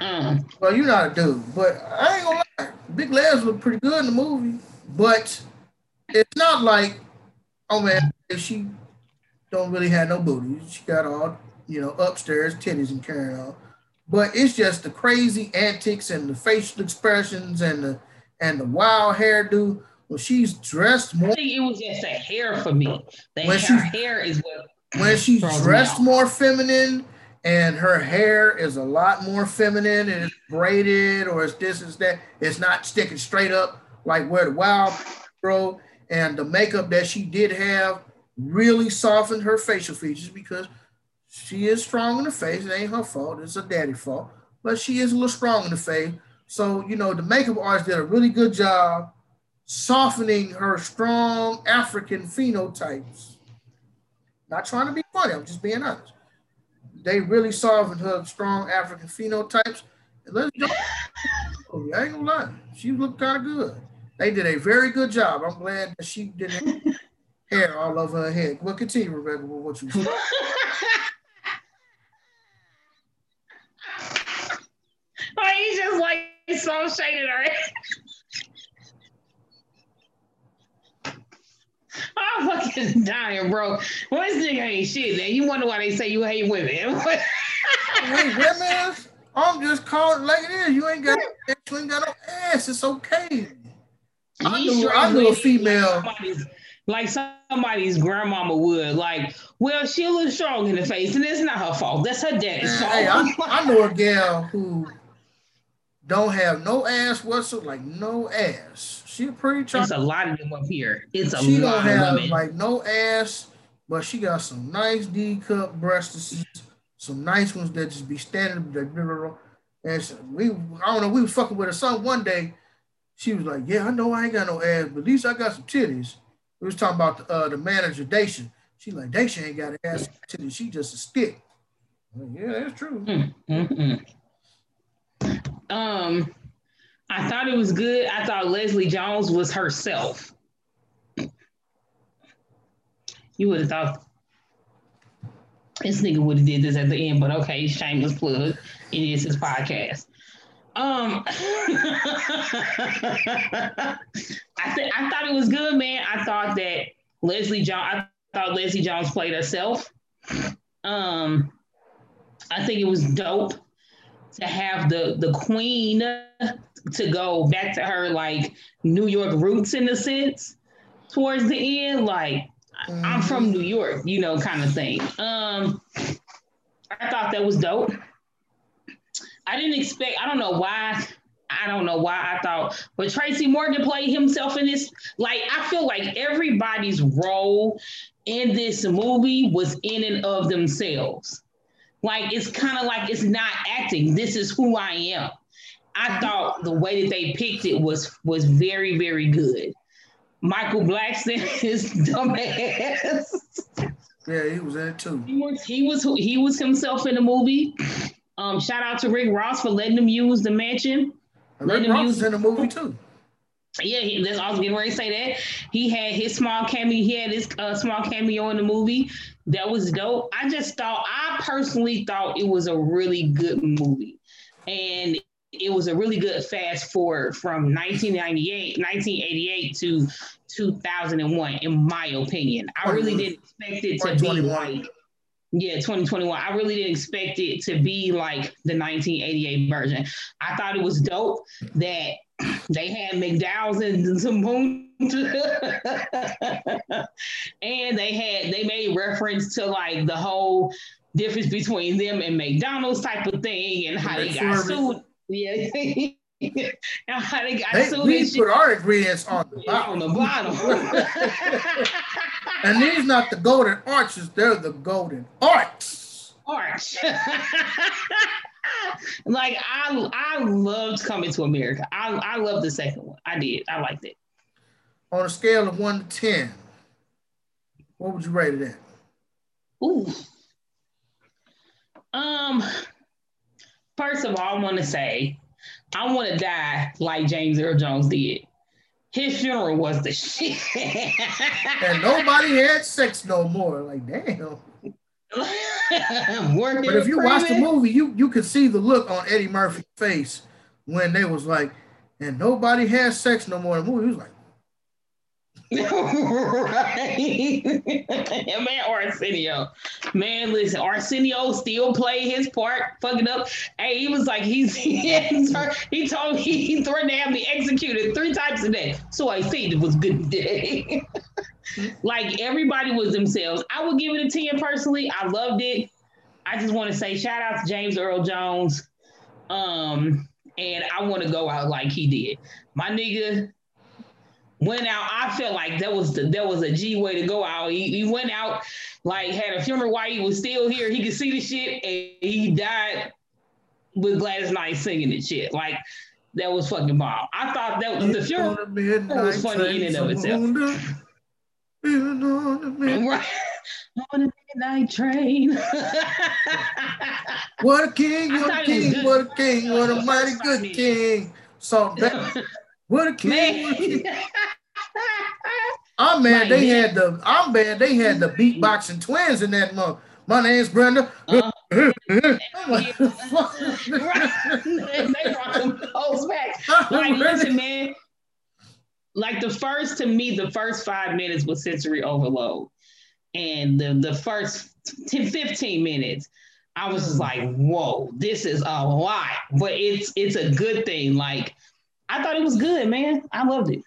um. Well, you're not a dude, but I ain't gonna lie. Big Les look pretty good in the movie, but it's not like, oh man, she don't really have no booty. She got all you know upstairs titties and carrying on, but it's just the crazy antics and the facial expressions and the and the wild hairdo. When she's dressed more, I think it was just the hair for me. The when hair, hair is what when she's dressed more feminine and her hair is a lot more feminine and it's braided or it's this is that. It's not sticking straight up like where the wild girl and the makeup that she did have really softened her facial features because she is strong in the face. It ain't her fault. It's a daddy fault. But she is a little strong in the face. So, you know, the makeup artist did a really good job softening her strong African phenotypes. Not trying to be funny, I'm just being honest they really softened her strong African phenotypes. And let's go. Oh, I ain't gonna lie, she looked kind of good. They did a very good job. I'm glad that she didn't hair all over her head. Well, continue, Rebecca, with what you said. oh, he's just like so shaded already. I'm fucking dying, bro. Well, this nigga ain't shit. Then you wonder why they say you hate women. women? I'm just calling like it is. You ain't got you ain't got no ass. It's okay. I knew, I knew a female. Like somebody's grandmama would. Like, well, she looks strong in the face, and it's not her fault. That's her daddy's fault. Hey, I, I know a gal who don't have no ass whatsoever, like no ass. She a pretty try- It's a lot of them up here. It's a she lot don't have, women. Like no ass, but she got some nice D cup breasts, some nice ones that just be standing. And so we, I don't know, we was fucking with her son one day. She was like, "Yeah, I know I ain't got no ass, but at least I got some titties." We was talking about the, uh, the manager Dacia. She like Dacia ain't got an ass titties. She just a stick. Like, yeah, that's true. Mm-hmm. Um, I thought it was good. I thought Leslie Jones was herself. You would have thought this nigga would have did this at the end, but okay, shameless plug. It is his podcast. Um, I th- I thought it was good, man. I thought that Leslie Jones. I thought Leslie Jones played herself. Um, I think it was dope to have the the queen to go back to her like New York roots in a sense towards the end, like mm-hmm. I'm from New York, you know, kind of thing. Um, I thought that was dope. I didn't expect. I don't know why. I don't know why I thought, but Tracy Morgan played himself in this. Like, I feel like everybody's role in this movie was in and of themselves. Like it's kind of like it's not acting. This is who I am. I thought the way that they picked it was was very very good. Michael Blackson is dumbass. Yeah, he was in it too. He was he was he was himself in the movie. Um, shout out to Rick Ross for letting him use the mansion. Rick Ross use- in the movie too. Yeah, he, that's I was getting ready to say that. He had his small cameo. He had his uh, small cameo in the movie. That was dope. I just thought, I personally thought it was a really good movie, and it was a really good fast forward from 1998, 1988 to 2001, in my opinion. I really didn't expect it to be like. Yeah, 2021. I really didn't expect it to be like the 1988 version. I thought it was dope that they had McDowell's and some moon and they had they made reference to like the whole difference between them and McDonald's type of thing and how they got sued. Yeah. and how they got they, sued. We put our ingredients on the bottom. On the bottom. and these not the golden arches, they're the golden arts. Arch. like I I loved coming to America. I I love the second one. I did. I liked it. On a scale of one to ten, what would you rate it at? Ooh. Um. First of all, I want to say I want to die like James Earl Jones did. His funeral was the shit. and nobody had sex no more. Like, damn. but if you watch the movie, you you could see the look on Eddie Murphy's face when they was like, and nobody has sex no more in the movie. He was like, right. man, Arsenio. Man, listen, Arsenio still played his part, fucking up. Hey, he was like, he's he, told me he threatened to have me executed three times a day. So I think it was good day. Like everybody was themselves. I would give it a 10 personally. I loved it. I just want to say shout out to James Earl Jones. Um, and I want to go out like he did. My nigga went out. I felt like that was the that was a G way to go out. He, he went out like had a funeral while he was still here. He could see the shit, and he died with Gladys Knight singing the shit. Like that was fucking bomb. I thought that was the funeral was funny in and of itself. Right. On a midnight train. what a king, what a king, what a king, what a mighty good king. Salt what a king. I'm mad they had the I'm mad they had the beatboxing twins in that month. My name's Brenda. Uh, they brought them hoes back. Like, listen, man. Like the first to me, the first five minutes was sensory overload. And the, the first 10, 15 minutes, I was just like, whoa, this is a lot. But it's it's a good thing. Like I thought it was good, man. I loved it.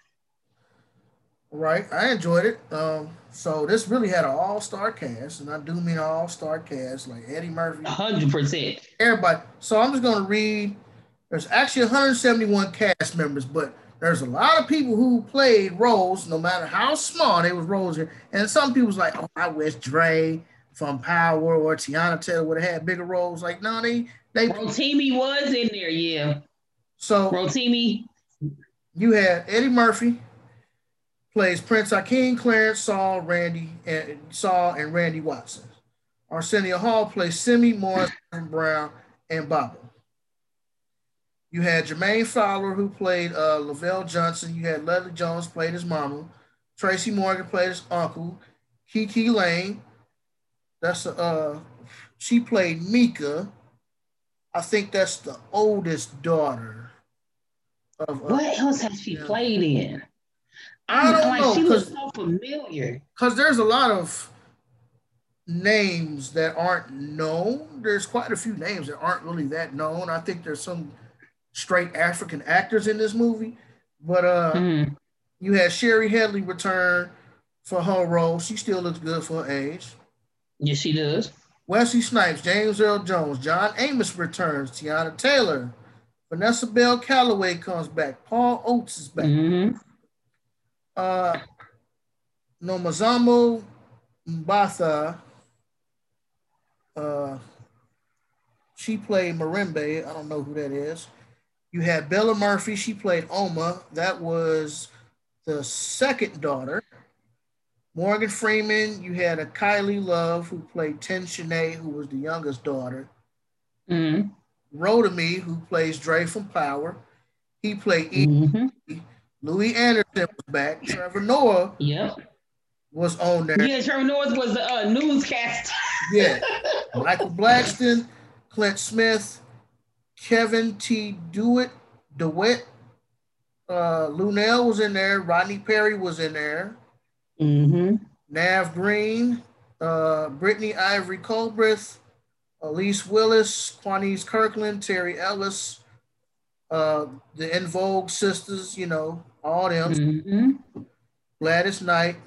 Right, I enjoyed it. Um, so this really had an all-star cast, and I do mean all-star cast, like Eddie Murphy, hundred percent, everybody. So I'm just gonna read. There's actually 171 cast members, but there's a lot of people who played roles, no matter how small they was roles here. And some people's like, oh, I wish Dre from Power or Teyana Taylor would have had bigger roles. Like, no, they they. Rotimi was in there, yeah. So Rotimi. You had Eddie Murphy plays Prince Akeem, Clarence, Saul, Randy, and Saul and Randy Watson. Arsenio Hall plays Semmi, Morris, Brown, and Baba. You had Jermaine Fowler, who played uh, Lavelle Johnson. You had Leslie Jones played his mama. Tracy Morgan played his uncle. KiKi Layne, that's uh, she played Meeka. I think that's the oldest daughter of, what else has she played in? I don't like, know. She looks so familiar. Because there's a lot of names that aren't known. There's quite a few names that aren't really that known. I think there's some straight African actors in this movie. But uh mm. you had Shari Headley return for her role. She still looks good for her age. Yes, she does. Wesley Snipes, James Earl Jones, John Amos returns, Teyana Taylor, Vanessa Bell Calloway comes back. Paul Bates is back. Mm-hmm. Uh, Nomazamo Mbatha. Uh, she played Mirembe. I don't know who that is. You had Bella Murphy. She played Omma. That was the second daughter. Morgan Freeman. You had Akiley Love who played Ten who was the youngest daughter. Mm-hmm. Who plays Dre from Power. He played mm-hmm. Louie Anderson was back. Trevor Noah yep. was on there. Yeah, Trevor Noah was the uh, newscast. yeah. Michael Blackson, Clint Smith, Kevin T. Dewitt, DeWitt, uh, Luenell was in there. Rodney Perry was in there. Mm-hmm. Nav Green, uh, Brittany Ivory Colbreth, Elise Willis, Quanice Kirkland, Terry Ellis, uh, the En Vogue sisters, you know, all them. Mm-hmm. Gladys Knight,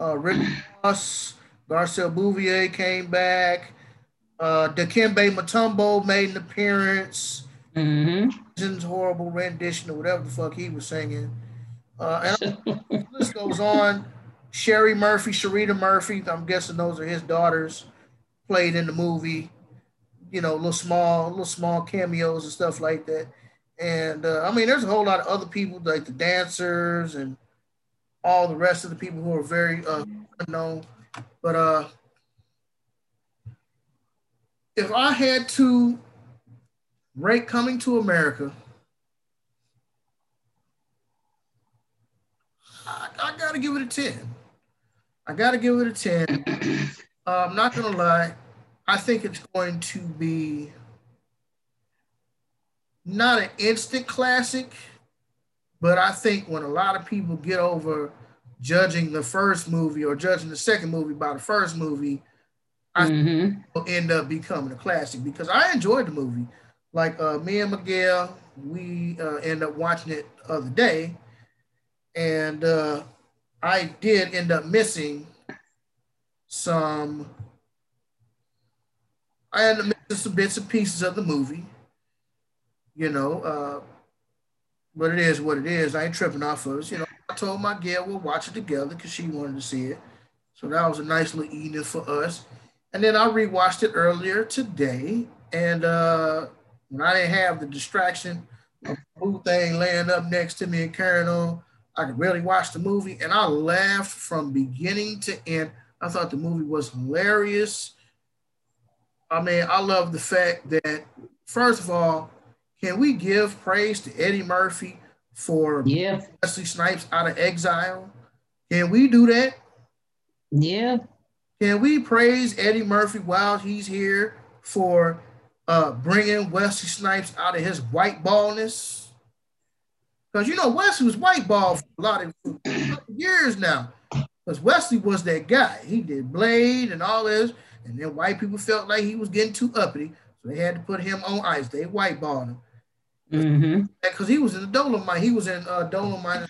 uh, Rick Ross, Garcelle Beauvais came back. Uh, Dikembe Mutombo made an appearance. Mm-hmm. horrible rendition or whatever the fuck he was singing. Uh, and the list goes on. Sherry Murphy, Sharita Murphy, I'm guessing those are his daughters played in the movie, you know, little small, little small cameos and stuff like that. And uh, I mean, there's a whole lot of other people like the dancers and all the rest of the people who are very uh, unknown. But uh, if I had to rate Coming to America, I, I got to give it a 10. I got to give it a 10. Uh, I'm not gonna lie. I think it's going to be not an instant classic, but I think when a lot of people get over judging the first movie or judging the second movie by the first movie, mm-hmm. will end up becoming a classic because I enjoyed the movie. Like uh, me and Miguel, we uh, end up watching it the other day, and uh, I did end up missing some. I had to miss some bits and pieces of the movie you know, uh, but it is what it is. I ain't tripping off of it. You know, I told my girl we'll watch it together because she wanted to see it. So that was a nice little evening for us. And then I rewatched it earlier today. And uh, when I didn't have the distraction of the thing laying up next to me and carrying on, I could really watch the movie. And I laughed from beginning to end. I thought the movie was hilarious. I mean, I love the fact that, first of all, can we give praise to Eddie Murphy for yeah. Wesley Snipes out of exile? Can we do that? Yeah. Can we praise Eddie Murphy while he's here for uh, bringing Wesley Snipes out of his white baldness? Because you know Wesley was white bald for a lot of years now. Because Wesley was that guy. He did Blade and all this, and then white people felt like he was getting too uppity, so they had to put him on ice. They whiteballed him. Mm-hmm. Because he was in the Dolemite. He was in uh, Dolemite.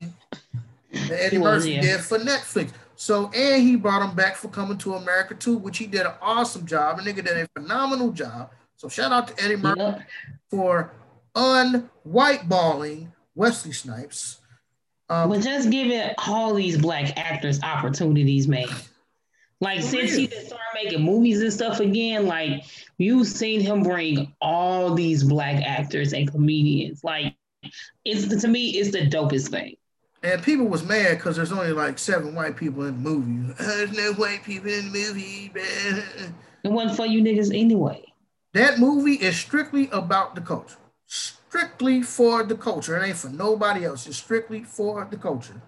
Eddie Murphy yeah. did for Netflix. So, and he brought him back for Coming to America too, which he did an awesome job. A nigga did a phenomenal job. So, shout out to Eddie Murphy yeah. for unwhiteballing Wesley Snipes. Um, but just giving all these black actors opportunities, man. Like since he started making movies and stuff again, like you've seen him bring all these black actors and comedians. Like it's to me, it's the dopest thing. And people was mad because there's only like seven white people in the movie. There's no white people in the movie, man. It wasn't for you niggas anyway. That movie is strictly about the culture. Strictly for the culture. It ain't for nobody else. It's strictly for the culture.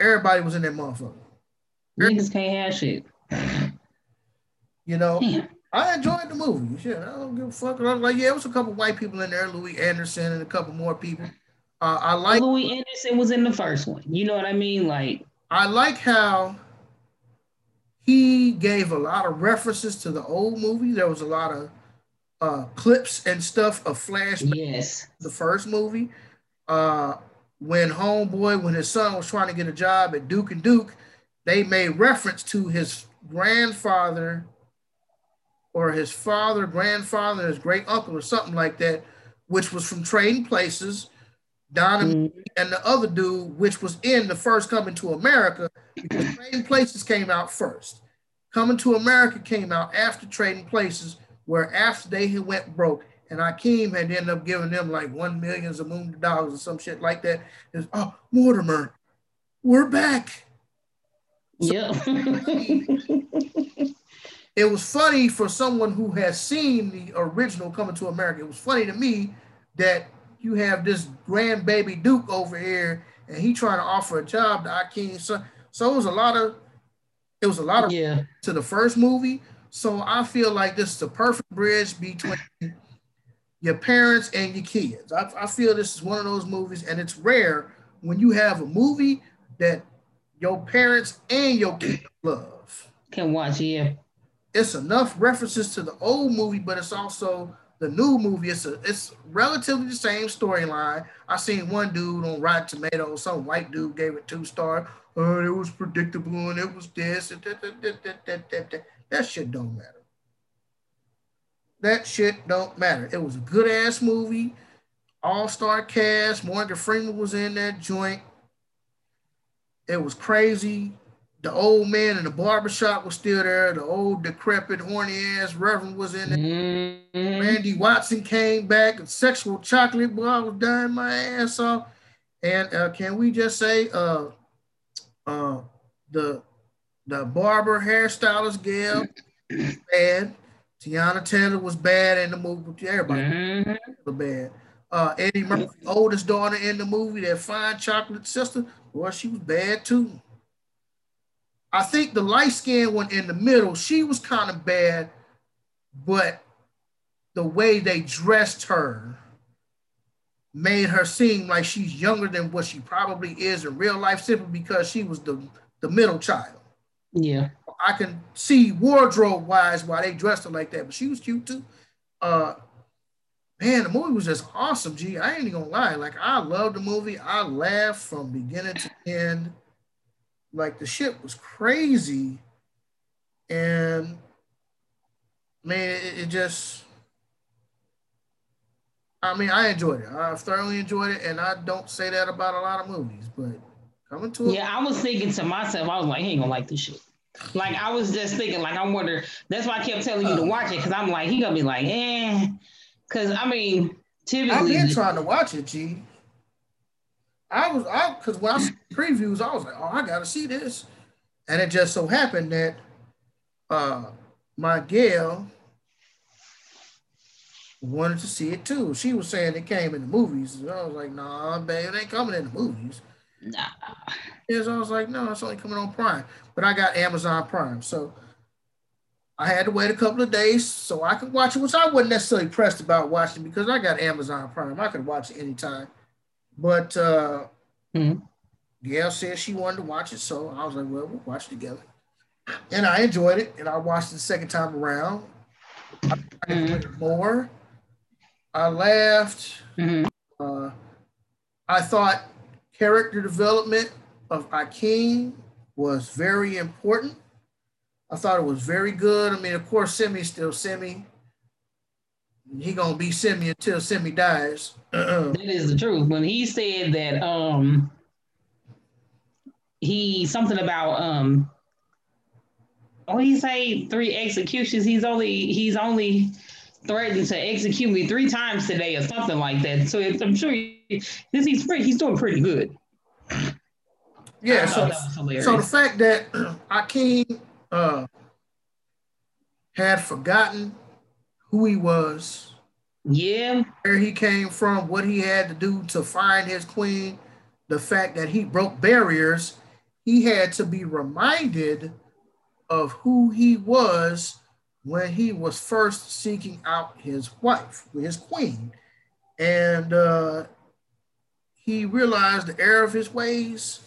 Everybody was in that motherfucker. Niggas can't have shit. You know, Damn. I enjoyed the movie. Shit, I don't give a fuck. I was like, yeah, it was a couple white people in there, Louie Anderson and a couple more people. Uh, I like Louie Anderson was in the first one. You know what I mean? Like, I like how he gave a lot of references to the old movie. There was a lot of uh, clips and stuff of flashbacks. Yes, the first movie. Uh, when Homeboy, when his son was trying to get a job at Duke and Duke, they made reference to his grandfather or his father, grandfather, his great uncle, or something like that, which was from Trading Places. Don mm-hmm. and the other dude, which was in the first Coming to America, because Trading Places came out first. Coming to America came out after Trading Places, where after they had went broke, and Akeem had ended up giving them like one millions of moon dollars or some shit like that. Is oh Mortimer, we're back. Yeah. it was funny for someone who has seen the original Coming to America. It was funny to me that you have this grandbaby Duke over here and he trying to offer a job to Akeem. So, so it was a lot of it was a lot of yeah to the first movie. So I feel like this is the perfect bridge between your parents and your kids. I, I feel this is one of those movies, and it's rare when you have a movie that your parents and your kids love. Can watch, yeah. It's enough references to the old movie, but it's also the new movie. It's a, it's relatively the same storyline. I seen one dude on Rotten Tomatoes, some white dude gave it two stars. Oh, it was predictable and it was this. And that, that, that. that shit don't matter. That shit don't matter. It was a good ass movie, all star cast. Morgan Freeman was in that joint. It was crazy. The old man in the barbershop was still there. The old decrepit, horny ass Reverend was in there. Mm-hmm. Randy Watson came back. And sexual chocolate boy I was dying my ass off. And uh, can we just say uh, uh, the the barber hairstylist Gail bad. Teyana Taylor was bad in the movie. Everybody mm-hmm. was bad. Uh, Eddie Murphy, oldest daughter in the movie, that fine chocolate sister, well, she was bad too. I think the light skinned one in the middle, she was kind of bad, but the way they dressed her made her seem like she's younger than what she probably is in real life, simply because she was the, the middle child. Yeah. I can see wardrobe wise why they dressed her like that, but she was cute too. Uh, man, the movie was just awesome. Gee, I ain't even gonna lie. Like I loved the movie. I laughed from beginning to end. Like the shit was crazy, and man, it, it just. I mean, I enjoyed it. I thoroughly enjoyed it, and I don't say that about a lot of movies, but coming to it. Yeah, I was thinking to myself, I was like, he ain't gonna like this shit. Like I was just thinking, like I wonder. That's why I kept telling you to watch it because I'm like, he gonna be like, eh. Because I mean, typically, I've been trying to watch it, G. I was I because when I saw previews, I was like, oh, I gotta see this, and it just so happened that uh my gal wanted to see it too. She was saying it came in the movies. And I was like, nah, babe, it ain't coming in the movies. Nah. Yes, I was like, no, it's only coming on Prime. But I got Amazon Prime. So I had to wait a couple of days so I could watch it, which I wasn't necessarily pressed about watching because I got Amazon Prime. I could watch it anytime. But uh mm-hmm. Gail said she wanted to watch it, so I was like, well, we'll watch it together. And I enjoyed it, and I watched it the second time around. I enjoyed mm-hmm. it more. I laughed. Mm-hmm. Uh, I thought character development of Akeem was very important. I thought it was very good. I mean, of course, Semmi's still Semmi. He gonna be Semmi until Semmi dies. that is the truth. When he said that, um, he something about um, oh, he say three executions. He's only he's only threatened to execute me three times today or something like that. So I'm sure he, he's pretty, he's doing pretty good. Yeah. So, so the fact that Akeem uh, had forgotten who he was, yeah, where he came from, what he had to do to find his queen, the fact that he broke barriers, he had to be reminded of who he was when he was first seeking out his wife, his queen. And uh, he realized the error of his ways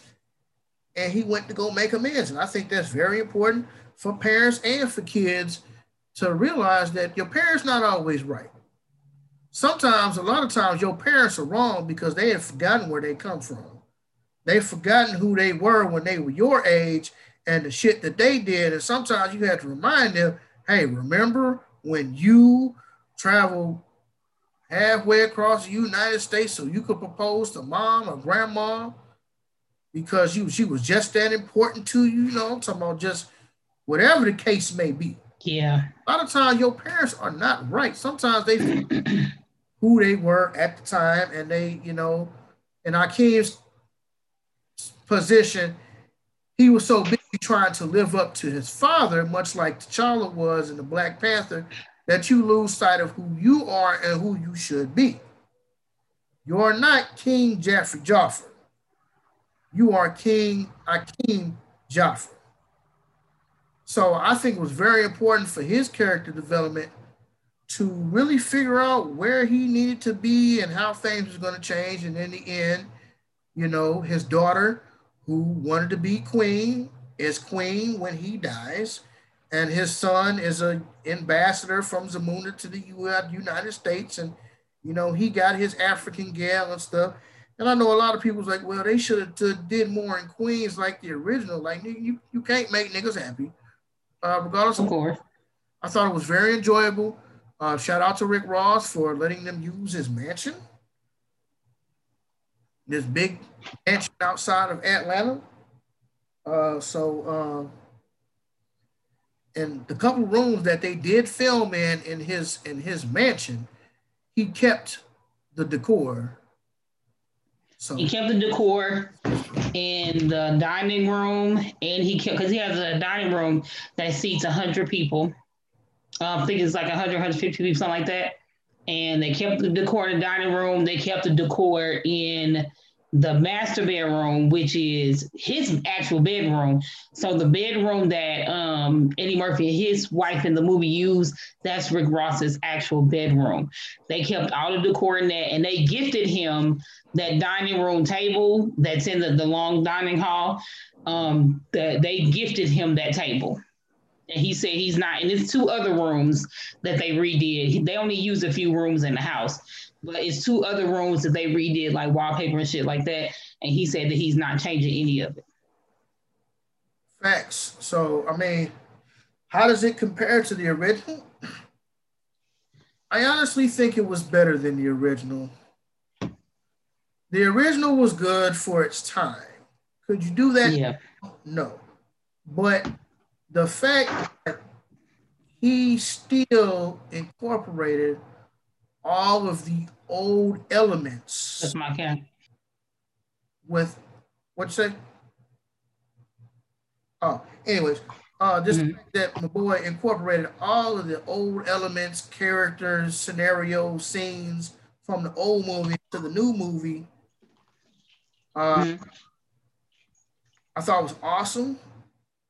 and he went to go make amends. And I think that's very important for parents and for kids to realize that your parents not always right. Sometimes, a lot of times, your parents are wrong because they have forgotten where they come from. They've forgotten who they were when they were your age and the shit that they did. And sometimes you have to remind them hey, remember when you traveled halfway across the United States so you could propose to mom or grandma because you she was just that important to you, you know, I'm talking about just whatever the case may be. Yeah. A lot of times your parents are not right. Sometimes they who they were at the time and they, you know, in Akeem's position, he was so busy trying to live up to his father, much like T'Challa was in the Black Panther, that you lose sight of who you are and who you should be. You're not King Jaffrey Joffrey. You are King Akeem Joffrey. So I think it was very important for his character development to really figure out where he needed to be and how things was going to change. And in the end, you know, his daughter who wanted to be queen is queen when he dies, and his son is a ambassador from Zamunda to the United States, and you know he got his African gal and stuff. And I know a lot of people's like, well, they should have did more in Queens like the original. Like you, you can't make niggas happy, uh, regardless. Of course. I thought it was very enjoyable. Uh, shout out to Rick Ross for letting them use his mansion this big mansion outside of Atlanta. Uh, so, uh, and the couple rooms that they did film in in his in his mansion, he kept the decor. So he kept the decor in the dining room, and he kept because he has a dining room that seats hundred people. Uh, I think it's like 100, 150 people, something like that. And they kept the decor in the dining room. They kept the decor in the master bedroom, which is his actual bedroom. So the bedroom that um, Eddie Murphy and his wife in the movie used, that's Rick Ross's actual bedroom. They kept all the decor in that, and they gifted him that dining room table that's in the, the long dining hall. Um, that they gifted him that table. And he said he's not, and it's two other rooms that they redid. They only used a few rooms in the house but it's two other rooms that they redid like wallpaper and shit like that. And he said that he's not changing any of it. Facts. So I mean, how does it compare to the original? I honestly think it was better than the original. The original was good for its time. Could you do that? Yeah. No. But the fact that he still incorporated all of the old elements. That's my cat. With what you say? Oh, anyways, uh, just mm-hmm. that my boy incorporated all of the old elements, characters, scenarios, scenes from the old movie to the new movie. Uh, mm-hmm. I thought it was awesome,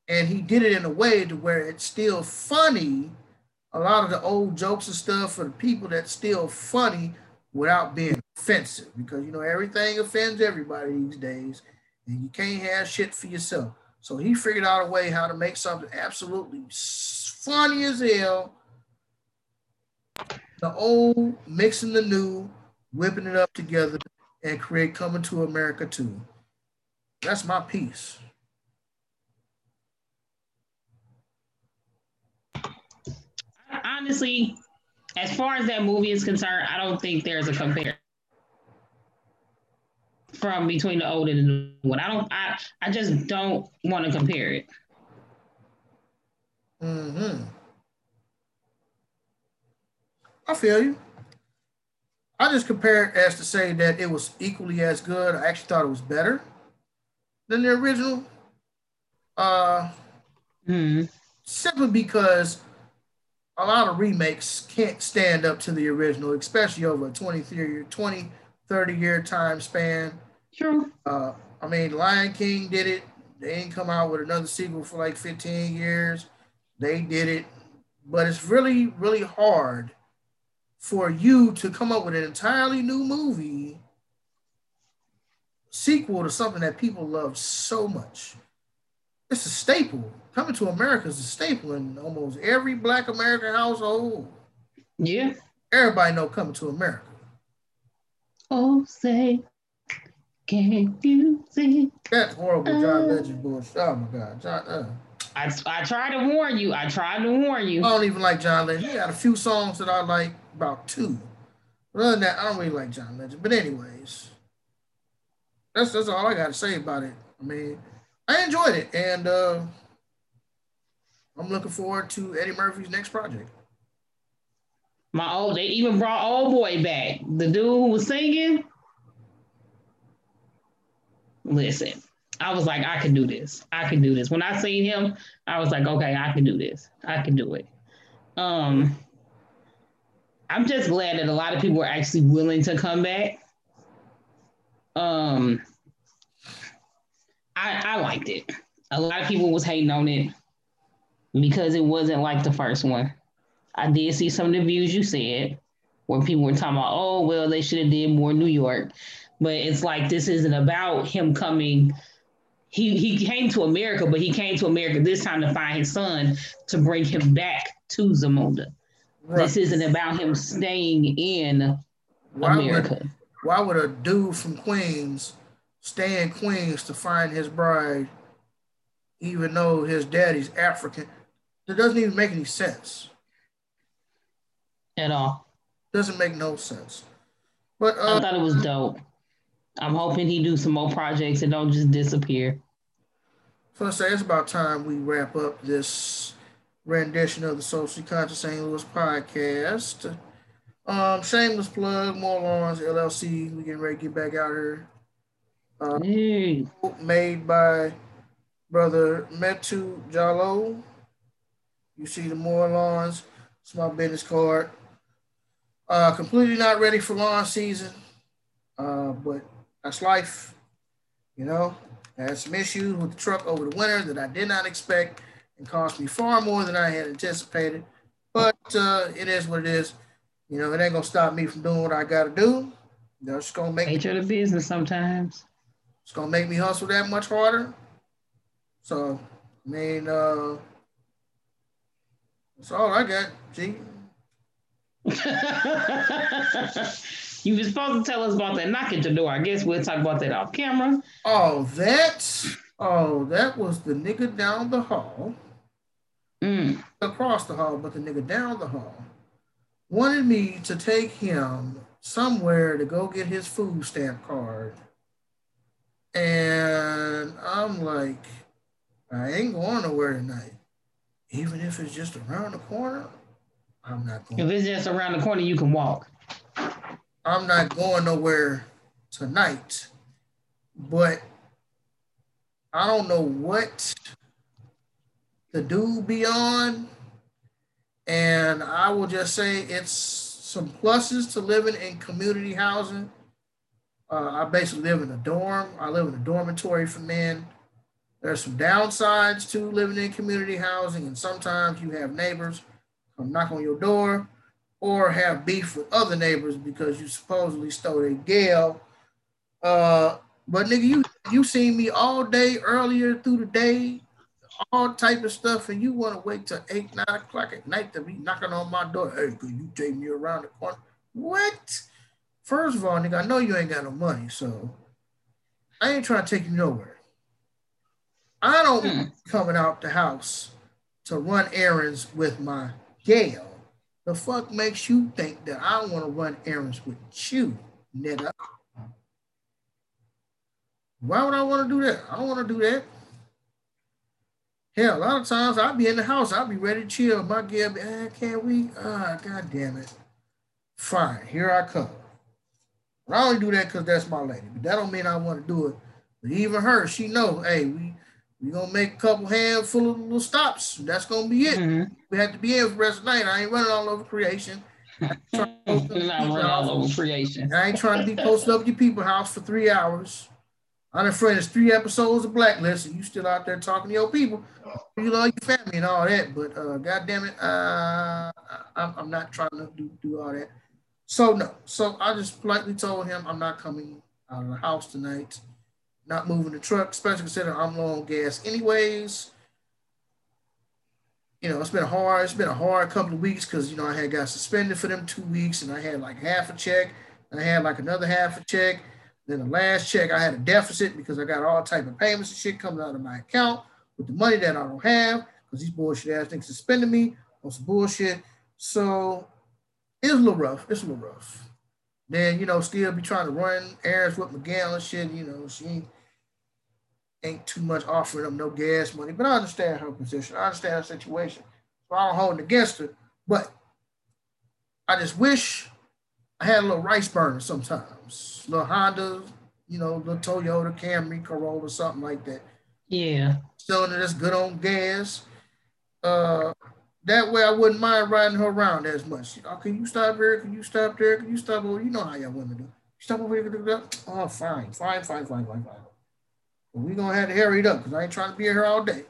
and he did it in a way to where it's still funny a lot of the old jokes and stuff for the people that's still funny without being offensive because you know everything offends everybody these days and you can't have shit for yourself. So he figured out a way how to make something absolutely funny as hell. The old mixing the new, whipping it up together, and create Coming to America too. That's my piece. Honestly, as far as that movie is concerned, I don't think there's a compare from between the old and the new one. I don't. I I just don't want to compare it. Hmm. I feel you. I just compare it as to say that it was equally as good. I actually thought it was better than the original. Uh, mm. Simply because a lot of remakes can't stand up to the original, especially over a 20, 20 30 year time span. True. Uh, I mean, Lion King did it. They didn't come out with another sequel for like 15 years. They did it. But it's really, really hard for you to come up with an entirely new movie sequel to something that people love so much it's a staple. Coming to America is a staple in almost every Black American household. Yeah. Everybody know Coming to America. Oh, say, can you see? That's horrible, John uh, Legend bullshit. Oh my God, John. Uh. I, I tried to warn you. I tried to warn you. I don't even like John Legend. He got a few songs that I like, about two. But other than that, I don't really like John Legend. But anyways, that's that's all I got to say about it. I mean, I enjoyed it, and uh, I'm looking forward to Eddie Murphy's next project. My old, they even brought old boy back. The dude who was singing. Listen, I was like, I can do this. I can do this. When I seen him, I was like, okay, I can do this. I can do it. Um, I'm just glad that a lot of people are actually willing to come back. Um, I, I liked it. A lot of people was hating on it because it wasn't like the first one. I did see some of the views you said where people were talking about, oh well, they should have did more New York. But it's like this isn't about him coming. He he came to America, but he came to America this time to find his son to bring him back to Zamunda. Right. This isn't about him staying in why America. Would, why would a dude from Queens stay in Queens to find his bride, even though his daddy's African. That doesn't even make any sense. At all. Doesn't make no sense. But uh, I thought it was dope. I'm hoping he do some more projects and don't just disappear. So I say it's about time we wrap up this rendition of the Socially Conscious St. Louis podcast. Um, shameless plug, More Lawns LLC. We getting ready to get back out here. Uh, Made by brother Metu Jalo. You see the more lawns. It's my business card. Uh, completely not ready for lawn season, uh, but That's life. You know, I had some issues with the truck over the winter that I did not expect and cost me far more than I had anticipated. But uh, it is what it is. You know, it ain't gonna stop me from doing what I gotta do. That's gonna make nature of the business sometimes. It's gonna make me hustle that much harder. So, I mean, uh, that's all I got. G. you were supposed to tell us about that knock at your door. I guess we'll talk about that off camera. Oh, that. Oh, that was the nigga down the hall. Mm. Across the hall, but the nigga down the hall wanted me to take him somewhere to go get his food stamp card. And I'm like, I ain't going nowhere tonight. Even if it's just around the corner, I'm not going. If it's just around the corner, you can walk. I'm not going nowhere tonight. But I don't know what to do beyond. And I will just say it's some pluses to living in community housing. Uh, I basically live in a dorm. I live in a dormitory for men. There's some downsides to living in community housing, and sometimes you have neighbors come knock on your door or have beef with other neighbors because you supposedly stole a gale. Uh, but nigga, you you seen me all day earlier through the day, all type of stuff, and you want to wait till eight, nine o'clock at night to be knocking on my door. Hey, could you take me around the corner? What? First of all, nigga, I know you ain't got no money, so I ain't trying to take you nowhere. I don't hmm. coming out the house to run errands with my Gail. The fuck makes you think that I want to run errands with you, nigga? Why would I want to do that? I don't want to do that. Hell, a lot of times I'll be in the house, I'll be ready to chill. My girl, be, ah, can't we? Ah, god damn it. Fine, here I come. But I only do that because that's my lady. But that don't mean I want to do it. But even her, she know, hey, we we gonna make a couple handful of little stops. That's gonna be it. Mm-hmm. We have to be in for the rest of the night. I ain't running all over creation. not running all over creation. I ain't trying to be posted up your people house for three hours. I'm afraid there's three episodes of Blacklist, and you still out there talking to your people. You love your family and all that, but uh, God damn it, uh, I'm, I'm not trying to do, do all that. So no, so I just politely told him I'm not coming out of the house tonight, not moving the truck, especially considering I'm low on gas anyways. You know, it's been hard. It's been a hard couple of weeks because you know I had got suspended for them two weeks, and I had like half a check, and I had like another half a check then the last check, I had a deficit because I got all type of payments and shit coming out of my account with the money that I don't have because these bullshit ass things suspended me on some bullshit. So it's a little rough. It's a little rough. Then, you know, still be trying to run errands with Miguel and shit. You know, she ain't, too much offering them no gas money. But I understand her position. I understand her situation. So I don't hold it against her. But I just wish I had a little rice burner sometimes, A little Honda, you know, little Toyota Camry, Corolla, something like that. Yeah. Cylinder that's good on gas. Uh, that way I wouldn't mind riding her around as much. Oh, can you stop here? Can you stop there? Can you stop over? You know how y'all women do. Stop over here. Do that. Oh, fine, fine, fine, fine, fine, fine. But we gonna have to hurry it up because I ain't trying to be here all day.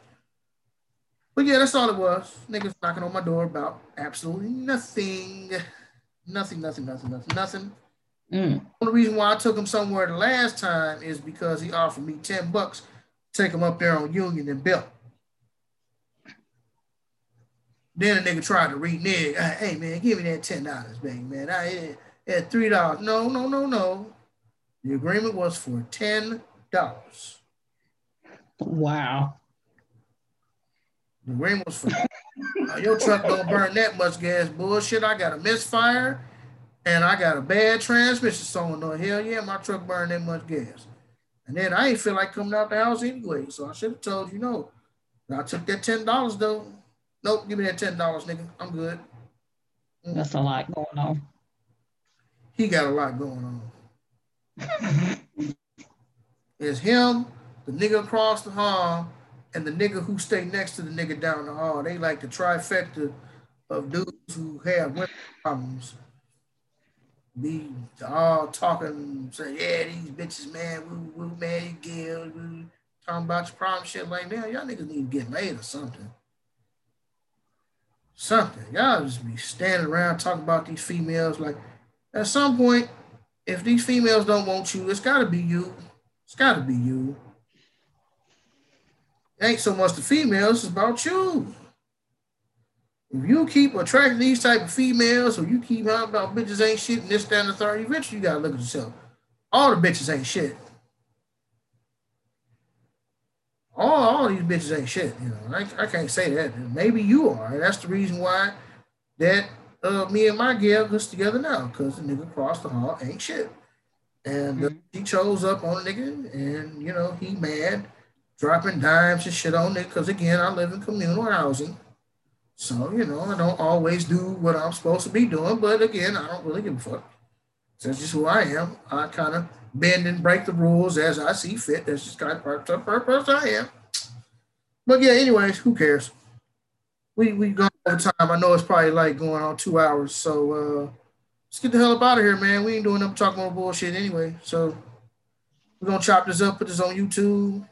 But yeah, that's all it was. Niggas knocking on my door about absolutely nothing. Nothing, nothing, nothing, nothing, nothing. Mm. The reason why I took him somewhere the last time is because he offered me 10 bucks to take him up there on Union and Belt. Then a nigga tried to renege. Hey man, give me that ten dollars, baby, man. I had three dollars. No, no, no, no. The agreement was for ten dollars. Wow. The rim was for uh, your truck don't burn that much gas. Bullshit. I got a misfire and I got a bad transmission. So no hell yeah, my truck burned that much gas. And then I ain't feel like coming out the house anyway. So I should have told you no. I took that ten dollars though. Nope, give me that ten dollars, nigga. I'm good. Mm. That's a lot going on. He got a lot going on. it's him, the nigga across the hall, and the nigga who stay next to the nigga down the hall. They like the trifecta of dudes who have women problems. be all talking, say, yeah, these bitches, man, we, we man, Gil, we talking about your problem, shit like that. Y'all niggas need to get laid or something. Something. Y'all just be standing around talking about these females. Like, at some point, if these females don't want you, it's gotta be you. It's gotta be you. It ain't so much the females, it's about you. If you keep attracting these type of females, or you keep talking about bitches ain't shit and this, that, and the third, eventually you gotta look at yourself. All the bitches ain't shit. All, all these bitches ain't shit. You know, I, I can't say that. Maybe you are. That's the reason why that uh, me and my gal gets together now, because the nigga across the hall ain't shit. And uh, he chose up on a nigga, and you know, he mad, dropping dimes and shit on it. Cause again, I live in communal housing. So, you know, I don't always do what I'm supposed to be doing, but again, I don't really give a fuck. That's just who I am. I kind of bend and break the rules as I see fit. That's just kind of of purpose I am. But yeah, anyways, who cares? We we go over time. I know it's probably like going on two hours. So uh let's get the hell up out of here, man. We ain't doing up talking more bullshit anyway. So we're gonna chop this up, put this on YouTube.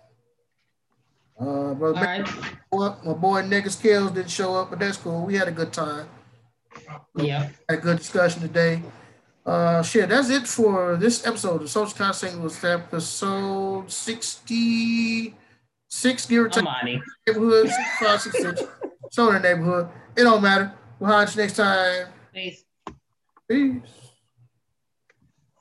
Uh, but right. my boy Niggas Skills didn't show up, but that's cool. We had a good time. Yeah. Had a good discussion today. Uh, shit, that's it for this episode. The social constant was episode 66, give or take. Neighborhood, 65, 66. so in the neighborhood. It don't matter. We'll you next time. Peace. Peace.